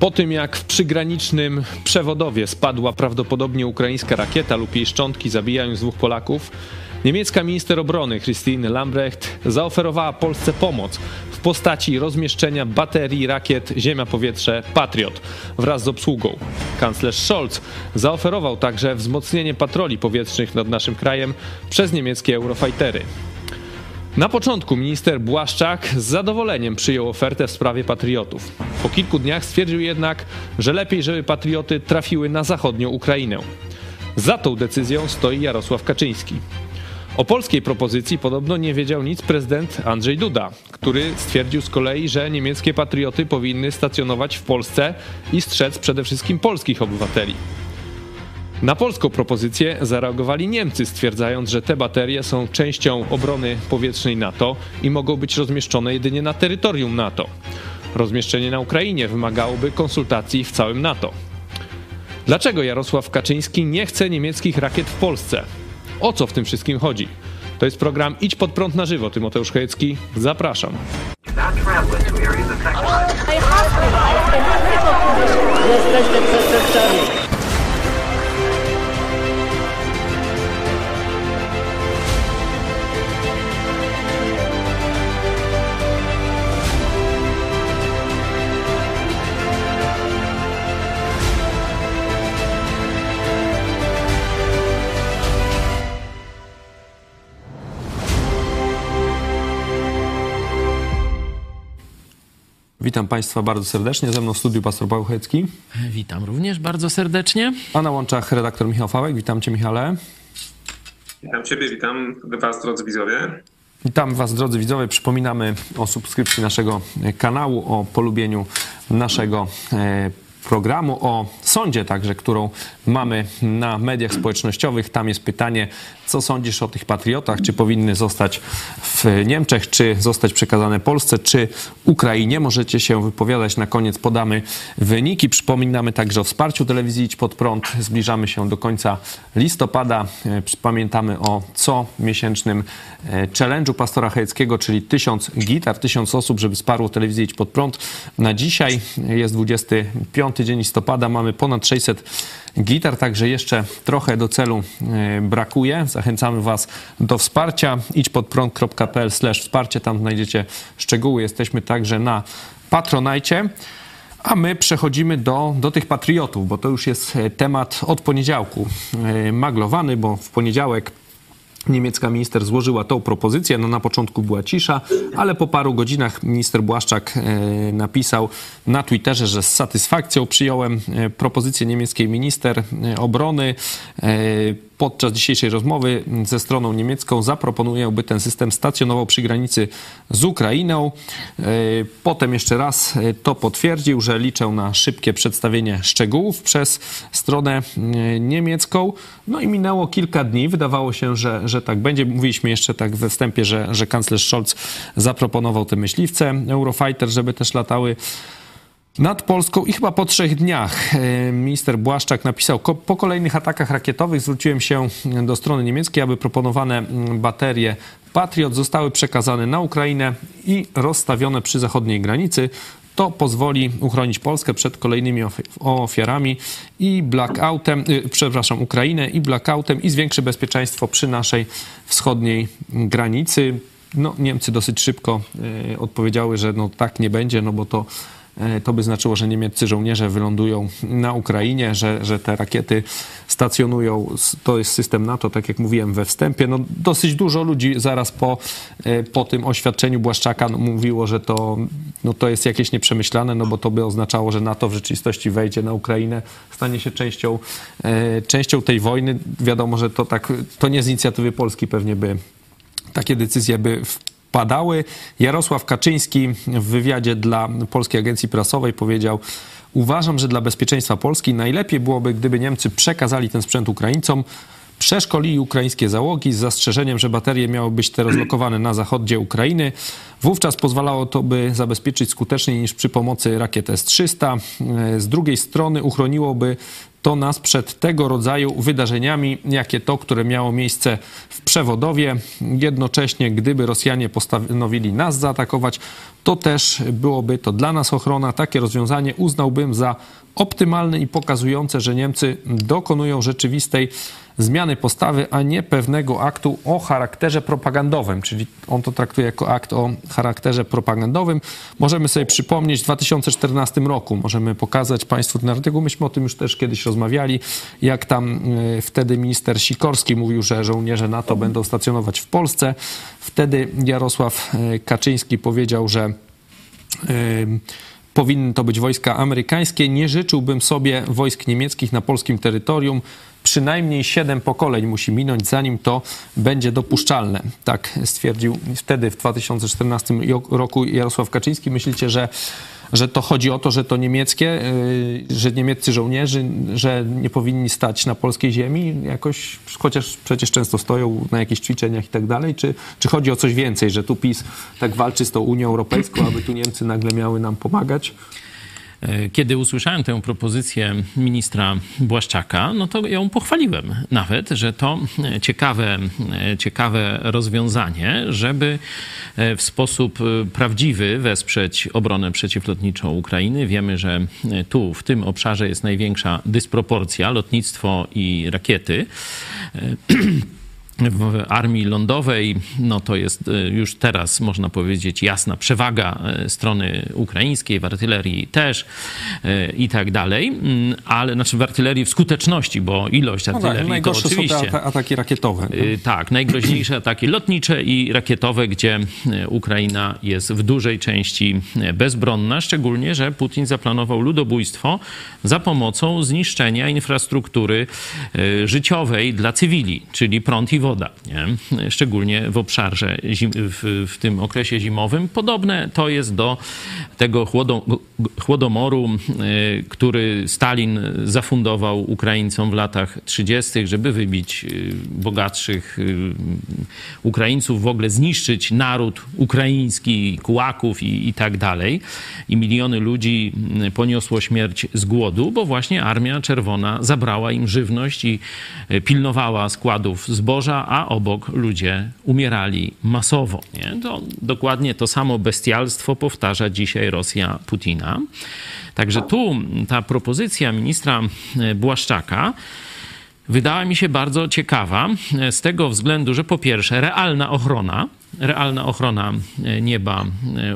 Po tym jak w przygranicznym przewodowie spadła prawdopodobnie ukraińska rakieta lub jej szczątki zabijając dwóch Polaków, niemiecka minister obrony Christine Lambrecht zaoferowała Polsce pomoc w postaci rozmieszczenia baterii rakiet Ziemia-Powietrze Patriot wraz z obsługą. Kanclerz Scholz zaoferował także wzmocnienie patroli powietrznych nad naszym krajem przez niemieckie Eurofightery. Na początku minister Błaszczak z zadowoleniem przyjął ofertę w sprawie patriotów. Po kilku dniach stwierdził jednak, że lepiej, żeby patrioty trafiły na zachodnią Ukrainę. Za tą decyzją stoi Jarosław Kaczyński. O polskiej propozycji podobno nie wiedział nic prezydent Andrzej Duda, który stwierdził z kolei, że niemieckie patrioty powinny stacjonować w Polsce i strzec przede wszystkim polskich obywateli. Na polską propozycję zareagowali Niemcy, stwierdzając, że te baterie są częścią obrony powietrznej NATO i mogą być rozmieszczone jedynie na terytorium NATO. Rozmieszczenie na Ukrainie wymagałoby konsultacji w całym NATO. Dlaczego Jarosław Kaczyński nie chce niemieckich rakiet w Polsce? O co w tym wszystkim chodzi? To jest program Idź pod prąd na żywo. Tymoteusz Chojecki, zapraszam. Jesteście przestępcami. Witam Państwa bardzo serdecznie. Ze mną w studiu pastor Paweł Checki. Witam również bardzo serdecznie. A na łączach redaktor Michał Fałek. Witam Cię Michale. Witam Ciebie, witam Was drodzy widzowie. Witam Was drodzy widzowie. Przypominamy o subskrypcji naszego kanału, o polubieniu naszego e, programu o sądzie także, którą mamy na mediach społecznościowych. Tam jest pytanie, co sądzisz o tych patriotach? Czy powinny zostać w Niemczech, czy zostać przekazane Polsce, czy Ukrainie? Możecie się wypowiadać. Na koniec podamy wyniki. Przypominamy także o wsparciu telewizji Idź Pod Prąd. Zbliżamy się do końca listopada. Pamiętamy o co miesięcznym e, challenge'u pastora Hejeckiego, czyli tysiąc gitar, tysiąc osób, żeby wsparło telewizję Idź Pod Prąd. Na dzisiaj jest 25 dzień listopada, mamy ponad 600 gitar, także jeszcze trochę do celu e, brakuje. Zachęcamy Was do wsparcia. Idź pod prąd.pl wsparcie, tam znajdziecie szczegóły. Jesteśmy także na Patronajcie. A my przechodzimy do, do tych patriotów, bo to już jest e, temat od poniedziałku e, maglowany, bo w poniedziałek Niemiecka minister złożyła tą propozycję. No na początku była cisza, ale po paru godzinach minister Błaszczak e, napisał na Twitterze, że z satysfakcją przyjąłem e, propozycję niemieckiej minister e, obrony podczas dzisiejszej rozmowy ze stroną niemiecką zaproponuję, by ten system stacjonował przy granicy z Ukrainą. Potem jeszcze raz to potwierdził, że liczę na szybkie przedstawienie szczegółów przez stronę niemiecką. No i minęło kilka dni. Wydawało się, że, że tak będzie. Mówiliśmy jeszcze tak we wstępie, że, że kanclerz Scholz zaproponował te myśliwce Eurofighter, żeby też latały nad Polską i chyba po trzech dniach e, minister Błaszczak napisał, po kolejnych atakach rakietowych zwróciłem się do strony niemieckiej, aby proponowane mm, baterie Patriot zostały przekazane na Ukrainę i rozstawione przy zachodniej granicy. To pozwoli uchronić Polskę przed kolejnymi ofiarami i blackoutem, y, przepraszam, Ukrainę i blackoutem i zwiększy bezpieczeństwo przy naszej wschodniej granicy. No, Niemcy dosyć szybko y, odpowiedziały, że no tak nie będzie, no bo to to by znaczyło, że niemieccy żołnierze wylądują na Ukrainie, że, że te rakiety stacjonują. To jest system NATO, tak jak mówiłem we wstępie. No, dosyć dużo ludzi zaraz po, e, po tym oświadczeniu Błaszczaka no, mówiło, że to, no, to jest jakieś nieprzemyślane, no bo to by oznaczało, że NATO w rzeczywistości wejdzie na Ukrainę, stanie się częścią, e, częścią tej wojny. Wiadomo, że to tak, to nie z inicjatywy Polski pewnie by takie decyzje by padały. Jarosław Kaczyński w wywiadzie dla Polskiej Agencji Prasowej powiedział: Uważam, że dla bezpieczeństwa Polski najlepiej byłoby, gdyby Niemcy przekazali ten sprzęt Ukraińcom, przeszkolili ukraińskie załogi z zastrzeżeniem, że baterie miały być te rozlokowane na zachodzie Ukrainy. Wówczas pozwalało to by zabezpieczyć skuteczniej niż przy pomocy rakiet S-300. Z drugiej strony uchroniłoby to nas przed tego rodzaju wydarzeniami, jakie to, które miało miejsce w Przewodowie. Jednocześnie, gdyby Rosjanie postanowili nas zaatakować, to też byłoby to dla nas ochrona. Takie rozwiązanie uznałbym za optymalne i pokazujące, że Niemcy dokonują rzeczywistej zmiany postawy, a nie pewnego aktu o charakterze propagandowym, czyli on to traktuje jako akt o charakterze propagandowym. Możemy sobie przypomnieć w 2014 roku, możemy pokazać Państwu ten artykuł, myśmy o tym już też kiedyś rozmawiali, jak tam y, wtedy minister Sikorski mówił, że żołnierze NATO będą stacjonować w Polsce. Wtedy Jarosław y, Kaczyński powiedział, że y, powinny to być wojska amerykańskie. Nie życzyłbym sobie wojsk niemieckich na polskim terytorium. Przynajmniej siedem pokoleń musi minąć, zanim to będzie dopuszczalne. Tak stwierdził wtedy w 2014 roku Jarosław Kaczyński. Myślicie, że że to chodzi o to, że to niemieckie, y, że niemieccy żołnierze, że nie powinni stać na polskiej ziemi jakoś, chociaż przecież często stoją na jakichś ćwiczeniach i tak dalej, czy, czy chodzi o coś więcej, że tu PiS tak walczy z tą Unią Europejską, aby tu Niemcy nagle miały nam pomagać? E, kiedy usłyszałem tę propozycję ministra Błaszczaka, no to ją pochwaliłem nawet, że to ciekawe, ciekawe rozwiązanie, żeby e, w sposób prawdziwy wesprzeć obronę przeciwlotniczą Ukrainy. Wiemy, że tu, w tym obszarze jest największa dysproporcja, lotnictwo i rakiety. W armii lądowej, no to jest e, już teraz, można powiedzieć, jasna przewaga e, strony ukraińskiej, w artylerii też e, i tak dalej, mm, ale znaczy w artylerii w skuteczności, bo ilość artylerii no tak, to oczywiście... są te ataki rakietowe. Tak, najgroźniejsze ataki lotnicze i rakietowe, gdzie Ukraina jest w dużej części bezbronna, szczególnie, że Putin zaplanował ludobójstwo za pomocą zniszczenia infrastruktury życiowej dla cywili, czyli prąd i woda woda, nie? szczególnie w obszarze, zim, w, w, tym okresie zimowym. Podobne to jest do tego chłodo, chłodomoru, y, który Stalin zafundował Ukraińcom w latach 30., żeby wybić y, bogatszych y, Ukraińców, w ogóle zniszczyć naród ukraiński, kułaków i, i tak dalej. I miliony ludzi poniosło śmierć z głodu, bo właśnie Armia Czerwona zabrała im żywność i pilnowała składów zboża, a obok ludzie umierali masowo. Nie? To dokładnie to samo bestialstwo powtarza dzisiaj Rosja Putina. Także tu ta propozycja ministra e, Błaszczaka wydała mi się bardzo ciekawa e, z tego względu, że po pierwsze realna ochrona, realna ochrona e, nieba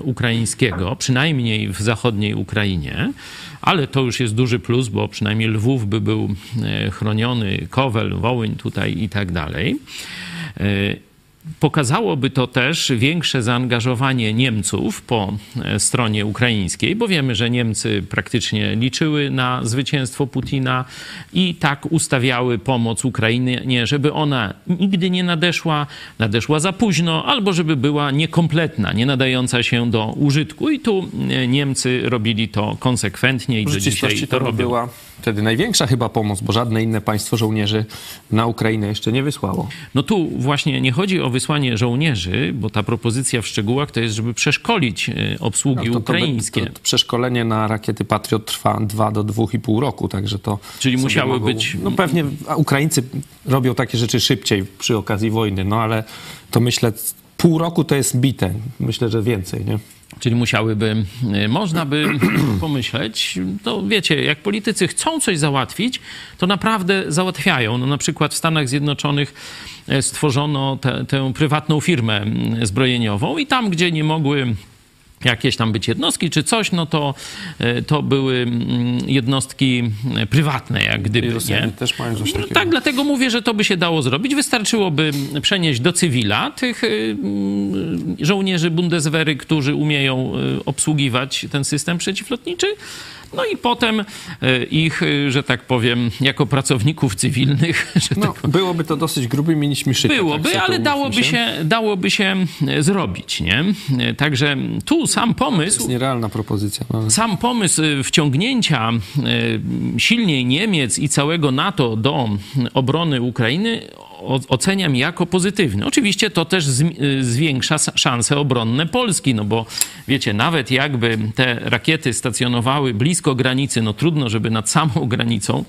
ukraińskiego, przynajmniej w zachodniej Ukrainie, ale to już jest duży plus, bo przynajmniej Lwów by był chroniony, Kowel, Wołyń tutaj i tak dalej. Pokazałoby to też większe zaangażowanie Niemców po e, stronie ukraińskiej, bo wiemy, że Niemcy praktycznie liczyły na zwycięstwo Putina i tak ustawiały pomoc Ukrainie, żeby ona nigdy nie nadeszła, nadeszła za późno, albo żeby była niekompletna, nie nadająca się do użytku. I tu e, Niemcy robili to konsekwentnie i do dzisiaj to, to robią. była wtedy największa chyba pomoc, bo żadne inne państwo żołnierzy na Ukrainę jeszcze nie wysłało. No tu właśnie nie chodzi o wysłanie żołnierzy, bo ta propozycja w szczegółach to jest, żeby przeszkolić e, obsługi no to, ukraińskie. To, to, przeszkolenie na rakiety Patriot trwa 2 do 2,5 roku, także to... Czyli musiały mogą, być... No pewnie Ukraińcy robią takie rzeczy szybciej przy okazji wojny, no ale to myślę pół roku to jest bite. Myślę, że więcej, nie? Czyli musiałyby, y, można by pomyśleć, to wiecie, jak politycy chcą coś załatwić, to naprawdę załatwiają. No na przykład w Stanach Zjednoczonych e, stworzono te, tę prywatną firmę mm, zbrojeniową i tam, gdzie nie mogły jakieś tam być jednostki czy coś, no to, e, to były mm, jednostki prywatne, jak gdyby. Nie? też mają coś takiego. Tak, dlatego mówię, że to by się dało zrobić. Wystarczyłoby przenieść do cywila tych y, mm, żołnierzy Bundeswehry, którzy umieją obsługiwać ten system przeciwlotniczy no i potem e, ich, e, że tak powiem, jako pracowników cywilnych. no, tak byłoby to dosyć grubymi nićmi szyte. Byłoby, tak ale dałoby się. się. dałoby się e, zrobić, nie? Także tu sam pomysł... To jest nierealna propozycja. No. Sam pomysł wciągnięcia silniej Niemiec i całego NATO do obrony Ukrainy oceniam jako pozytywny. Oczywiście to też y, zwiększa szanse obronne Polski, no bo wiecie, nawet jakby te rakiety stacjonowały blisko granicy, no trudno, żeby nad samą granicą,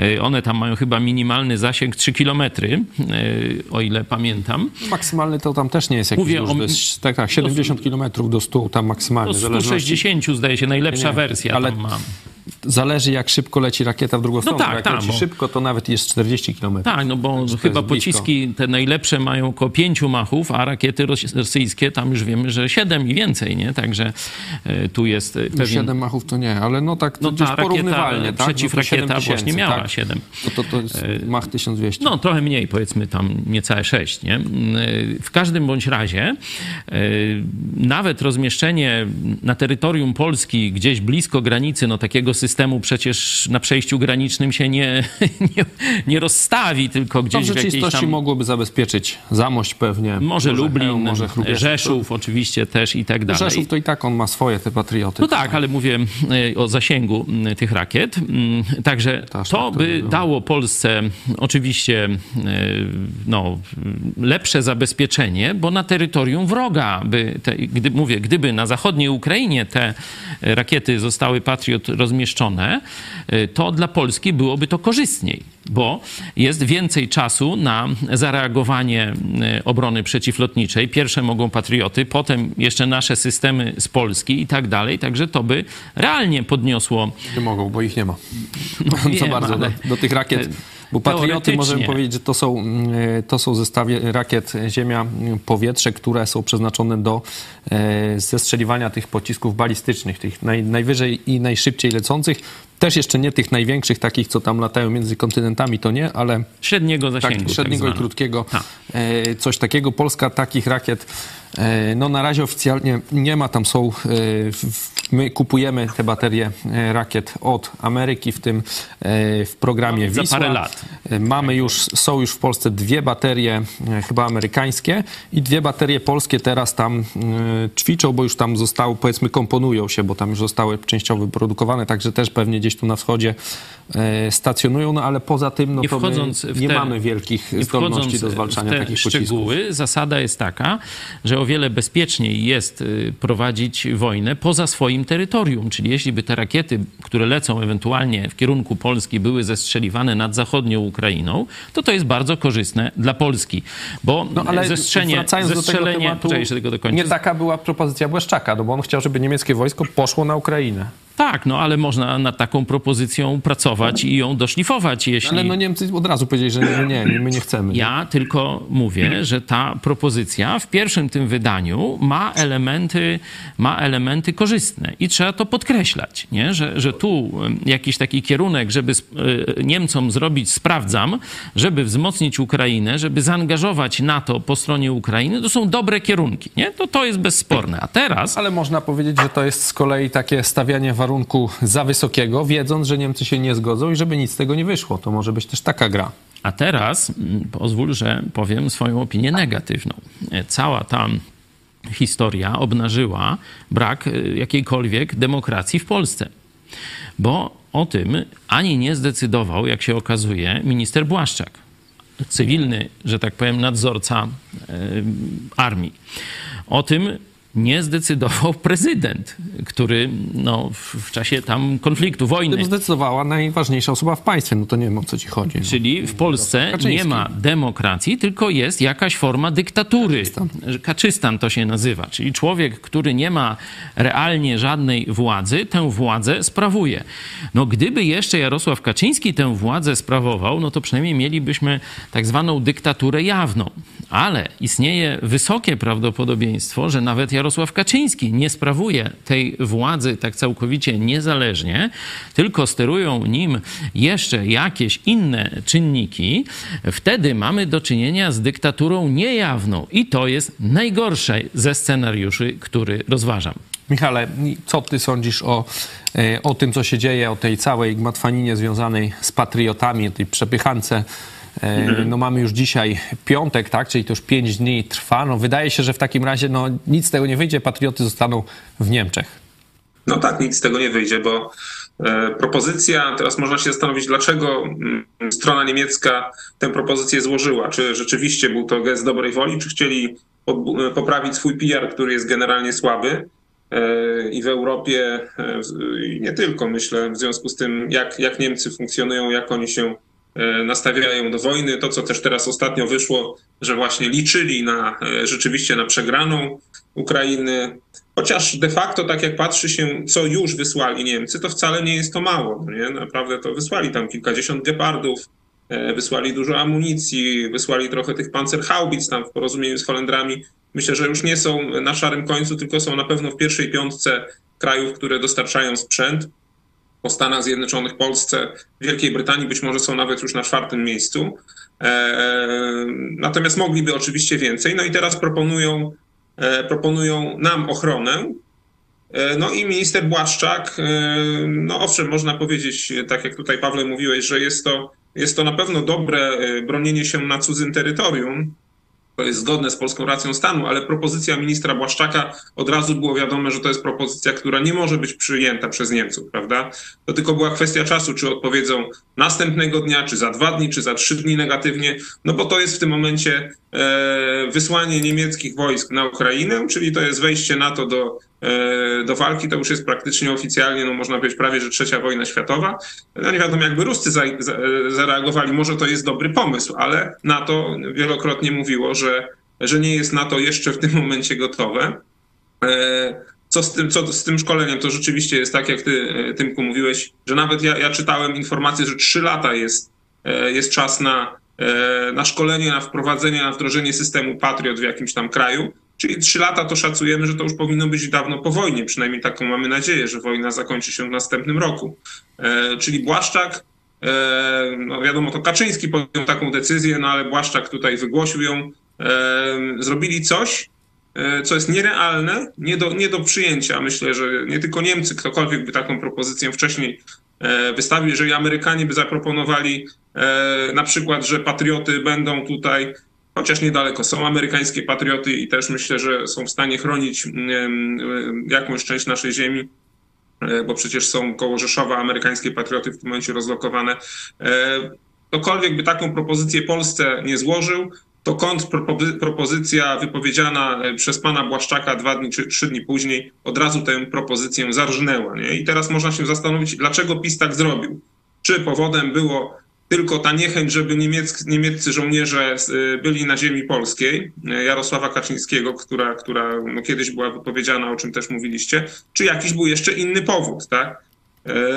y, one tam mają chyba minimalny zasięg 3 kilometry, y, o ile pamiętam. Maksymalny to tam też nie jest jakiś Mówię duży, o- jest, tak, tak, 70 km do 100 tam maksymalnie. Do w zależności- 160 zdaje się najlepsza Nie, wersja ale- tam ma. Zależy jak szybko leci rakieta w drugą stronę. tak, jak tak, leci bo- szybko, to nawet jest 40 km. Tak, no bo chyba pociski te najlepsze mają około 5 machów, a rakiety ros- rosyjskie tam już wiemy, że 7 i więcej, nie? Także e, tu jest e, pewien... 7 machów to nie, ale no tak No gdzieś ta rakieta, porównywalnie. tak? przeciwrakieta No to 7 właśnie miała tak? 7. To, to, to jest mach 1200. No, trochę mniej, powiedzmy tam niecałe 6, nie? W każdym bądź razie, e, nawet rozmieszczenie na terytorium Polski, gdzieś blisko granicy, no takiego systemu przecież na przejściu granicznym się nie, nie, nie rozstawi, tylko to w gdzieś w rzeczywistości tam... mogłoby zabezpieczyć Zamość pewnie. Może Lublin, Chełm, może Chrubieszów. Rzeszów oczywiście też i tak dalej. Rzeszów to i tak on ma swoje, te patrioty. No tak, ale mówię e, o zasięgu tych rakiet. Także Aż to tak to by było. dało Polsce oczywiście e, no, lepsze zabezpieczenie, bo na terytorium wroga, by te, gdy, mówię, gdyby na zachodniej Ukrainie te rakiety zostały Patriot rozmieszczone, e, to dla Polski byłoby to korzystniej, bo jest więcej czasu na zareagowanie e, obrony przeciwlotniczej. Pierwsze mogą Patrioty, potem jeszcze nasze systemy z Polski i tak dalej. Także to by realnie podniosło Nie mogą, bo ich nie ma. wiem, Za bardzo ale- do, do tych rakiet. Bo patrioty możemy powiedzieć, że to są, mm, to są zestawie rakiet ziemia-powietrze, które są przeznaczone do e, zestrzeliwania tych pocisków balistycznych, tych naj, najwyżej i najszybciej lecących. Też jeszcze nie tych największych, takich, co tam latają między kontynentami, to nie, ale średniego tak, zasięgu. średniego i tak krótkiego. Tak. E, coś takiego. Polska takich rakiet e, no na razie oficjalnie nie ma. Tam są, e, my kupujemy te baterie e, rakiet od Ameryki w tym e, w programie No, za Wisła. parę lat. E, Mamy już, są już w Polsce dwie baterie e, chyba amerykańskie i dwie baterie polskie teraz tam e, ćwiczą, bo już tam zostały, powiedzmy komponują się, bo tam już zostały częściowo wyprodukowane, także też pewnie gdzieś tu na wschodzie e, stacjonują, no ale poza tym no I to nie te- mamy wielkich zdolności do zwalczania takich pocisków. szczegóły, zasada jest taka, że o wiele bezpieczniej jest y, prowadzić wojnę poza swoim terytorium. Czyli jeśli by te rakiety, które lecą ewentualnie w kierunku Polski, były zestrzeliwane nad zachodnią Ukrainą, to to jest bardzo korzystne dla Polski. Bo No ale zestrzenie, wracając do tego zestrzelenie, tematu, nie taka była propozycja Błaszczaka, no bo on chciał, żeby niemieckie wojsko poszło na Ukrainę. Tak, no ale można nad taką propozycją pracować i ją doszlifować, jeśli... Ale no Niemcy od razu powiedzieli, że nie, nie, nie my nie chcemy. Ja tylko mówię, że ta propozycja w pierwszym tym wydaniu ma elementy, ma elementy korzystne i trzeba to podkreślać, nie? Że, że tu jakiś taki kierunek, żeby e, Niemcom zrobić sprawdzam, żeby wzmocnić Ukrainę, żeby zaangażować NATO po stronie Ukrainy, to są dobre kierunki, nie? To to jest bezsporne. A teraz Ale można powiedzieć, że to jest z kolei takie stawianie warunku za wysokiego, wiedząc, że Niemcy się nie zgodzą i żeby nic z tego nie wyszło. To może być też taka gra. A teraz mm, pozwól, że powiem swoją opinię negatywną. E, Cała ta historia obnażyła brak e, jakiejkolwiek demokracji w Polsce. Bo o tym ani nie zdecydował, jak się okazuje, minister Błaszczak, cywilny, że tak powiem, nadzorca e, armii. O tym nie zdecydował prezydent, który no, w, czasie tam konfliktu, wojny. Tym zdecydowała najważniejsza osoba w państwie. No to nie wiem, o co ci chodzi. No. Czyli w Polsce nie ma demokracji, tylko jest jakaś forma dyktatury. Kaczystan. Kaczystan to się nazywa. Czyli człowiek, który nie ma realnie żadnej władzy, tę władzę sprawuje. No gdyby jeszcze Jarosław Kaczyński tę władzę sprawował, no to przynajmniej mielibyśmy tak zwaną dyktaturę jawną. Ale istnieje wysokie prawdopodobieństwo, że nawet Jarosław Kaczyński nie sprawuje tej władzy tak całkowicie niezależnie, tylko sterują nim jeszcze jakieś inne czynniki. Wtedy mamy do czynienia z dyktaturą niejawną i to jest najgorszy ze scenariuszy, który rozważam. Michale, co ty sądzisz o, e, o tym, co się dzieje, o tej całej gmatwaninie związanej z patriotami, tej przepychance? E, No mamy już dzisiaj piątek, tak, czyli to już pięć dni trwa. No wydaje się, że w takim razie no, nic z tego nie wyjdzie, patrioty zostaną w Niemczech. No tak, nic z tego nie wyjdzie, bo propozycja. Teraz można się zastanowić, dlaczego mm, strona niemiecka tę propozycję złożyła. Czy rzeczywiście był to gest dobrej woli, czy chcieli poprawić swój PR, który jest generalnie słaby. I w Europie, i nie tylko, myślę, w związku z tym, jak, jak Niemcy funkcjonują, jak oni się E, nastawiają do wojny. To, co też teraz ostatnio wyszło, że właśnie liczyli na e, rzeczywiście na przegraną Ukrainy. Chociaż de facto, tak jak patrzy się, co już wysłali Niemcy, to wcale nie jest to mało. No nie? Naprawdę to wysłali tam kilkadziesiąt gepardów, e, wysłali dużo amunicji, wysłali trochę tych pancerhaubic tam w porozumieniu z Holendrami. Myślę, że już nie są na szarym końcu, tylko są na pewno w pierwszej piątce krajów, które dostarczają sprzęt po Stanach Zjednoczonych, Polsce, Wielkiej Brytanii być może są nawet już na czwartym miejscu. E, natomiast mogliby oczywiście więcej. No i teraz proponują, e, proponują nam ochronę. E, no i minister Błaszczak, no owszem, można powiedzieć, tak jak tutaj Pawle mówiłeś, że jest to, jest to na pewno dobre bronienie się na cudzym terytorium, to jest zgodne z polską racją stanu, ale propozycja ministra Błaszczaka od razu było wiadome, że to jest propozycja, która nie może być przyjęta przez Niemców, prawda? To tylko była kwestia czasu, czy odpowiedzą następnego dnia, czy za dwa dni, czy za trzy dni negatywnie, no bo to jest w tym momencie e, wysłanie niemieckich wojsk na Ukrainę, czyli to jest wejście NATO do do walki, to już jest praktycznie oficjalnie, no można powiedzieć prawie, że trzecia wojna światowa. No nie wiadomo, jakby Ruscy za, za, zareagowali, może to jest dobry pomysł, ale NATO wielokrotnie mówiło, że, że nie jest NATO jeszcze w tym momencie gotowe. E, co z tym, co z tym szkoleniem? To rzeczywiście jest tak, jak ty, e, Tymku, mówiłeś, że nawet ja, ja czytałem informację, że trzy lata jest, jest czas na, na szkolenie, na wprowadzenie, na wdrożenie systemu Patriot w jakimś tam kraju. Czyli trzy lata to szacujemy, że to już powinno być dawno po wojnie. Przynajmniej taką mamy nadzieję, że wojna zakończy się w następnym roku. E, czyli Błaszczak, e, no wiadomo, to Kaczyński podjął taką decyzję, no ale Błaszczak tutaj wygłosił ją. E, zrobili coś, e, co jest nierealne, nie do, nie do przyjęcia. Myślę, że nie tylko Niemcy, ktokolwiek by taką propozycję wcześniej e, wystawił, jeżeli Amerykanie by zaproponowali e, na przykład, że patrioty będą tutaj chociaż niedaleko są amerykańskie patrioty i też myślę, że są w stanie chronić jakąś część naszej ziemi e, bo przecież są koło Rzeszowa amerykańskie patrioty w tym momencie rozlokowane. E, ktokolwiek by taką propozycję Polsce nie złożył, to kontrpropozycja wypowiedziana e, przez pana Błaszczaka dwa dni czy trzy dni później od razu tę propozycję zarżnęła. Nie? I teraz można się zastanowić, dlaczego PiS tak zrobił. Czy powodem było tylko ta niechęć, żeby niemieccy, niemieccy żołnierze y, byli na ziemi polskiej, y, Jarosława Kaczyńskiego, która, która no kiedyś była wypowiedziana, o czym też mówiliście, czy jakiś był jeszcze inny powód, tak?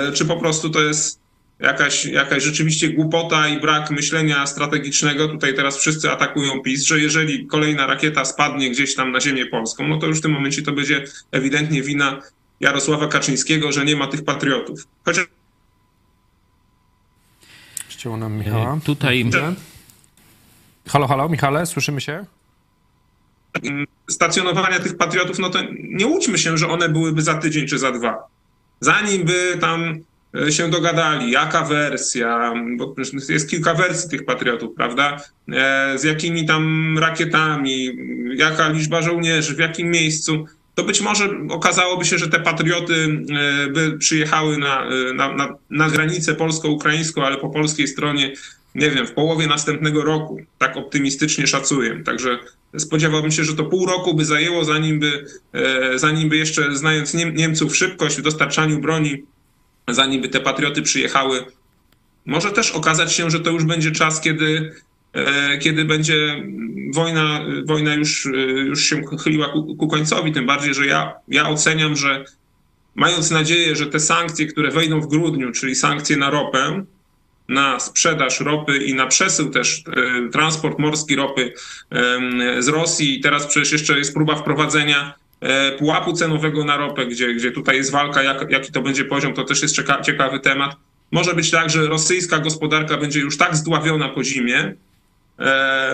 Y, czy po prostu to jest jakaś, jakaś rzeczywiście głupota i brak myślenia strategicznego. Tutaj teraz wszyscy atakują PiS, że jeżeli kolejna rakieta spadnie gdzieś tam na ziemię polską, no to już w tym momencie to będzie ewidentnie wina Jarosława Kaczyńskiego, że nie ma tych patriotów. Chociaż Ścięło nam Michała. E, tutaj... Halo, halo, Michale, słyszymy się? Stacjonowania tych patriotów, no to nie łudźmy się, że one byłyby za tydzień czy za dwa. Zanim by tam e, się dogadali, jaka wersja, bo jest kilka wersji tych patriotów, prawda? E, z jakimi tam rakietami, jaka liczba żołnierzy, w jakim miejscu to być może okazałoby się, że te patrioty e, by przyjechały na, e, na, na, na granicę polsko-ukraińską, ale po polskiej stronie, nie wiem, w połowie następnego roku. Tak optymistycznie szacuję. Także spodziewałbym się, że to pół roku by zajęło, zanim by, e, zanim by jeszcze, znając Niemców szybkość w dostarczaniu broni, zanim by te patrioty przyjechały. Może też okazać się, że to już będzie czas, kiedy kiedy będzie wojna, wojna już, e, już się chyliła ku, ku końcowi, tym bardziej, że ja, ja oceniam, że mając nadzieję, że te sankcje, które wejdą w grudniu, czyli sankcje na ropę, na sprzedaż ropy i na przesył też e, transport morski ropy z Rosji. I teraz przecież jeszcze jest próba wprowadzenia pułapu cenowego na ropę, gdzie, gdzie tutaj jest walka, jak, jaki to będzie poziom, to też jest ciekawy temat. Może być tak, że rosyjska gospodarka będzie już tak zdławiona po zimie, E,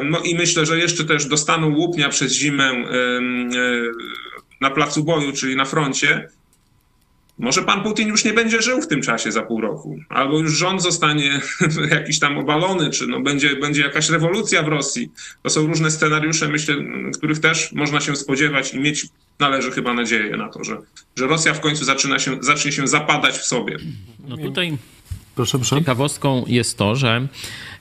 no i myślę, że jeszcze też dostaną łupnia przez zimę e, na placu boju, czyli na froncie. może pan Putin już nie będzie żył w tym czasie za pół roku, albo już rząd zostanie jakiś tam obalony, czy no będzie, będzie jakaś rewolucja w Rosji. To są różne scenariusze, myślę, których też można się spodziewać i mieć należy chyba nadzieję na to, że, że Rosja w końcu zaczyna się, zacznie się zapadać w sobie. No tutaj Proszę, proszę. ciekawostką jest to, że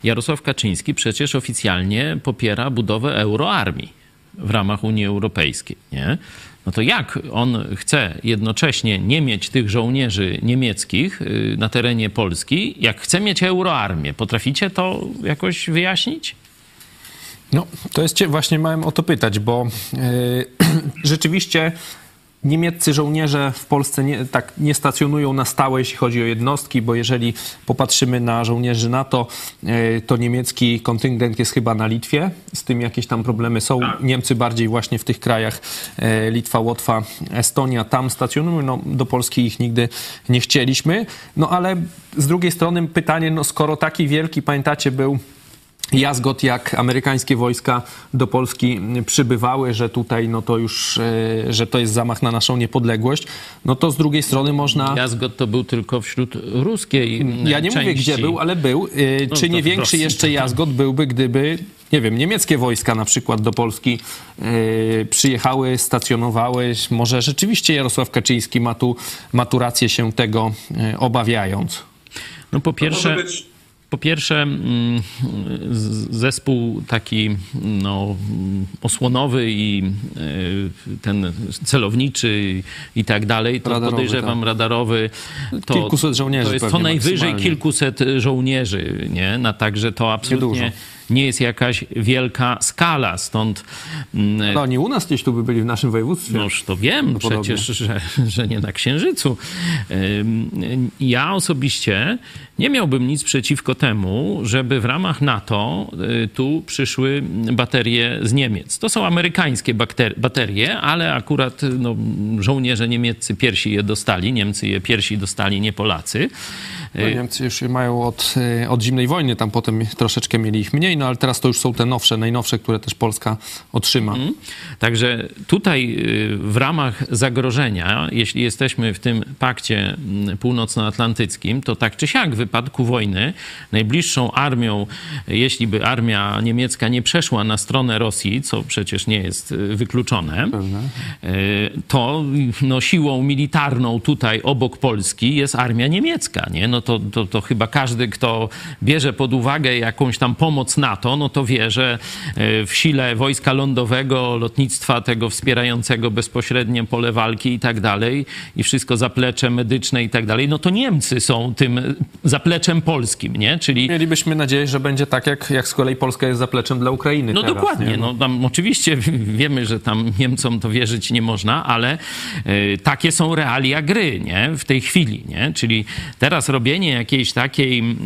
Jarosław Kaczyński przecież oficjalnie popiera budowę euroarmii w ramach Unii Europejskiej, nie? No to jak on chce jednocześnie nie mieć tych żołnierzy niemieckich y, na terenie Polski, jak chce mieć euroarmię? Potraficie to jakoś wyjaśnić? No, to jest właśnie miałem o to pytać, bo yy, rzeczywiście niemieccy żołnierze w Polsce nie, tak nie stacjonują na stałe, jeśli chodzi o jednostki, bo jeżeli popatrzymy na żołnierzy NATO, yy, to niemiecki kontyngent jest chyba na Litwie, z tym jakieś tam problemy są. Niemcy bardziej właśnie w tych krajach yy, Litwa, Łotwa, Estonia, tam stacjonują. No, do Polski ich nigdy nie chcieliśmy. No ale z drugiej strony pytanie, no skoro taki wielki, pamiętacie, był jazgot, jak amerykańskie wojska do Polski przybywały, że tutaj no to już, e, że to jest zamach na naszą niepodległość, no to z drugiej strony można... Jazgot to był tylko wśród ruskiej Ja nie części. mówię, gdzie był, ale był. E, No Czy nie większy Rosji, jeszcze jazgot byłby, gdyby, nie wiem, niemieckie wojska na przykład do Polski e, przyjechały, stacjonowały. Może rzeczywiście Jarosław Kaczyński ma tu, ma tu rację się tego e, obawiając. No po pierwsze... Po pierwsze, mm, zespół taki no, osłonowy i y, ten celowniczy i tak dalej, to Radarowy, podejrzewam tak. radarowy. To, Kilkuset żołnierzy To jest co najwyżej maksymalnie. kilkuset żołnierzy, nie? Na, także to absolutnie. Nie jest jakaś wielka skala, stąd mm, No oni u nas gdzieś tu by byli w naszym województwie. Noż to wiem Prawdopodobnie. przecież, że, że nie na Księżycu. Ja osobiście nie miałbym nic przeciwko temu, żeby w ramach NATO y, tu przyszły baterie z Niemiec. To są amerykańskie baterie, ale akurat no, żołnierze niemieccy piersi je dostali, Niemcy je piersi dostali, nie Polacy. No, Niemcy już je mają od, e, od zimnej wojny, tam potem troszeczkę mieli ich mniej, no ale teraz to już są te nowsze, najnowsze, które też Polska otrzyma. Także tutaj y, w ramach zagrożenia, jeśli jesteśmy w tym pakcie mm, północnoatlantyckim, to tak czy siak w wypadku wojny najbliższą armią, jeśli by armia niemiecka nie przeszła na stronę Rosji, co przecież nie jest y, wykluczone, y, to no, siłą militarną tutaj obok Polski jest armia niemiecka. Nie? No to, to, to chyba każdy, kto bierze pod uwagę jakąś tam pomoc NATO, no to wie, że y, w sile wojska lądowego, lotnictwa tego wspierającego bezpośrednie pole walki i tak dalej, i wszystko zaplecze medyczne i tak dalej, no to Niemcy są tym zapleczem polskim, nie? Czyli Mielibyśmy nadzieję, że będzie tak, jak, jak z kolei Polska jest zapleczem dla Ukrainy no teraz, dokładnie. nie? No, tam oczywiście wiemy, że tam Niemcom to wierzyć nie można, ale y, takie są realia gry, nie? W tej chwili, nie? Czyli teraz robienie jakiejś takiej mm,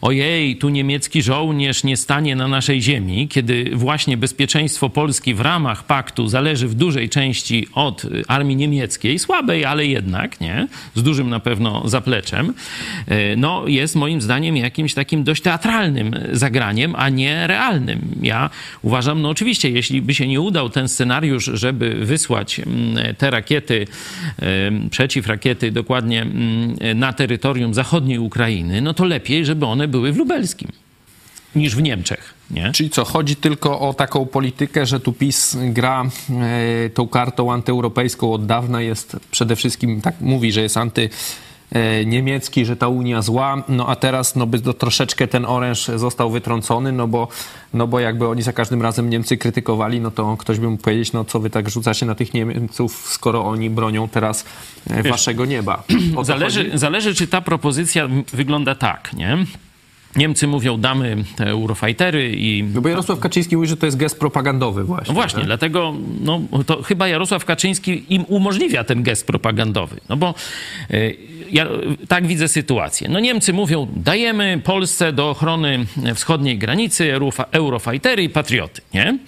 ojej, tu niemiecki żołnierz nie stanie na naszej ziemi, kiedy właśnie bezpieczeństwo Polski w ramach paktu zależy w dużej części od y, armii niemieckiej, słabej, ale jednak, nie? Z dużym na pewno zapleczem, y, no jest moim zdaniem jakimś takim dość teatralnym zagraniem, a nie realnym. Ja uważam, no oczywiście, jeśli by się nie udał ten scenariusz, żeby wysłać mm, te rakiety, em, przeciwrakiety dokładnie mm, na terytorium zachodniej Ukrainy, no to lepiej, żeby one były w lubelskim niż w Niemczech, nie? Czyli co, chodzi tylko o taką politykę, że tu PiS gra e, tą kartą antyeuropejską od dawna, jest przede wszystkim, tak mówi, że jest anty niemiecki, że ta Unia zła, no a teraz no by to troszeczkę ten oręż został wytrącony, no bo, no bo jakby oni za każdym razem Niemcy krytykowali, no to ktoś by mógł powiedzieć, no co wy tak rzucacie na tych Niemców, skoro oni bronią teraz e, waszego nieba. Zależy, chodzi? zależy, czy ta propozycja wygląda tak, nie? Niemcy mówią, damy te Eurofightery i No bo Jarosław Kaczyński mówi, że to jest gest propagandowy właśnie. No właśnie, tak? dlatego no, to chyba Jarosław Kaczyński im umożliwia ten gest propagandowy. No bo y, ja tak widzę sytuację. No Niemcy mówią, dajemy Polsce do ochrony wschodniej granicy Eurofightery i Patrioty, nie?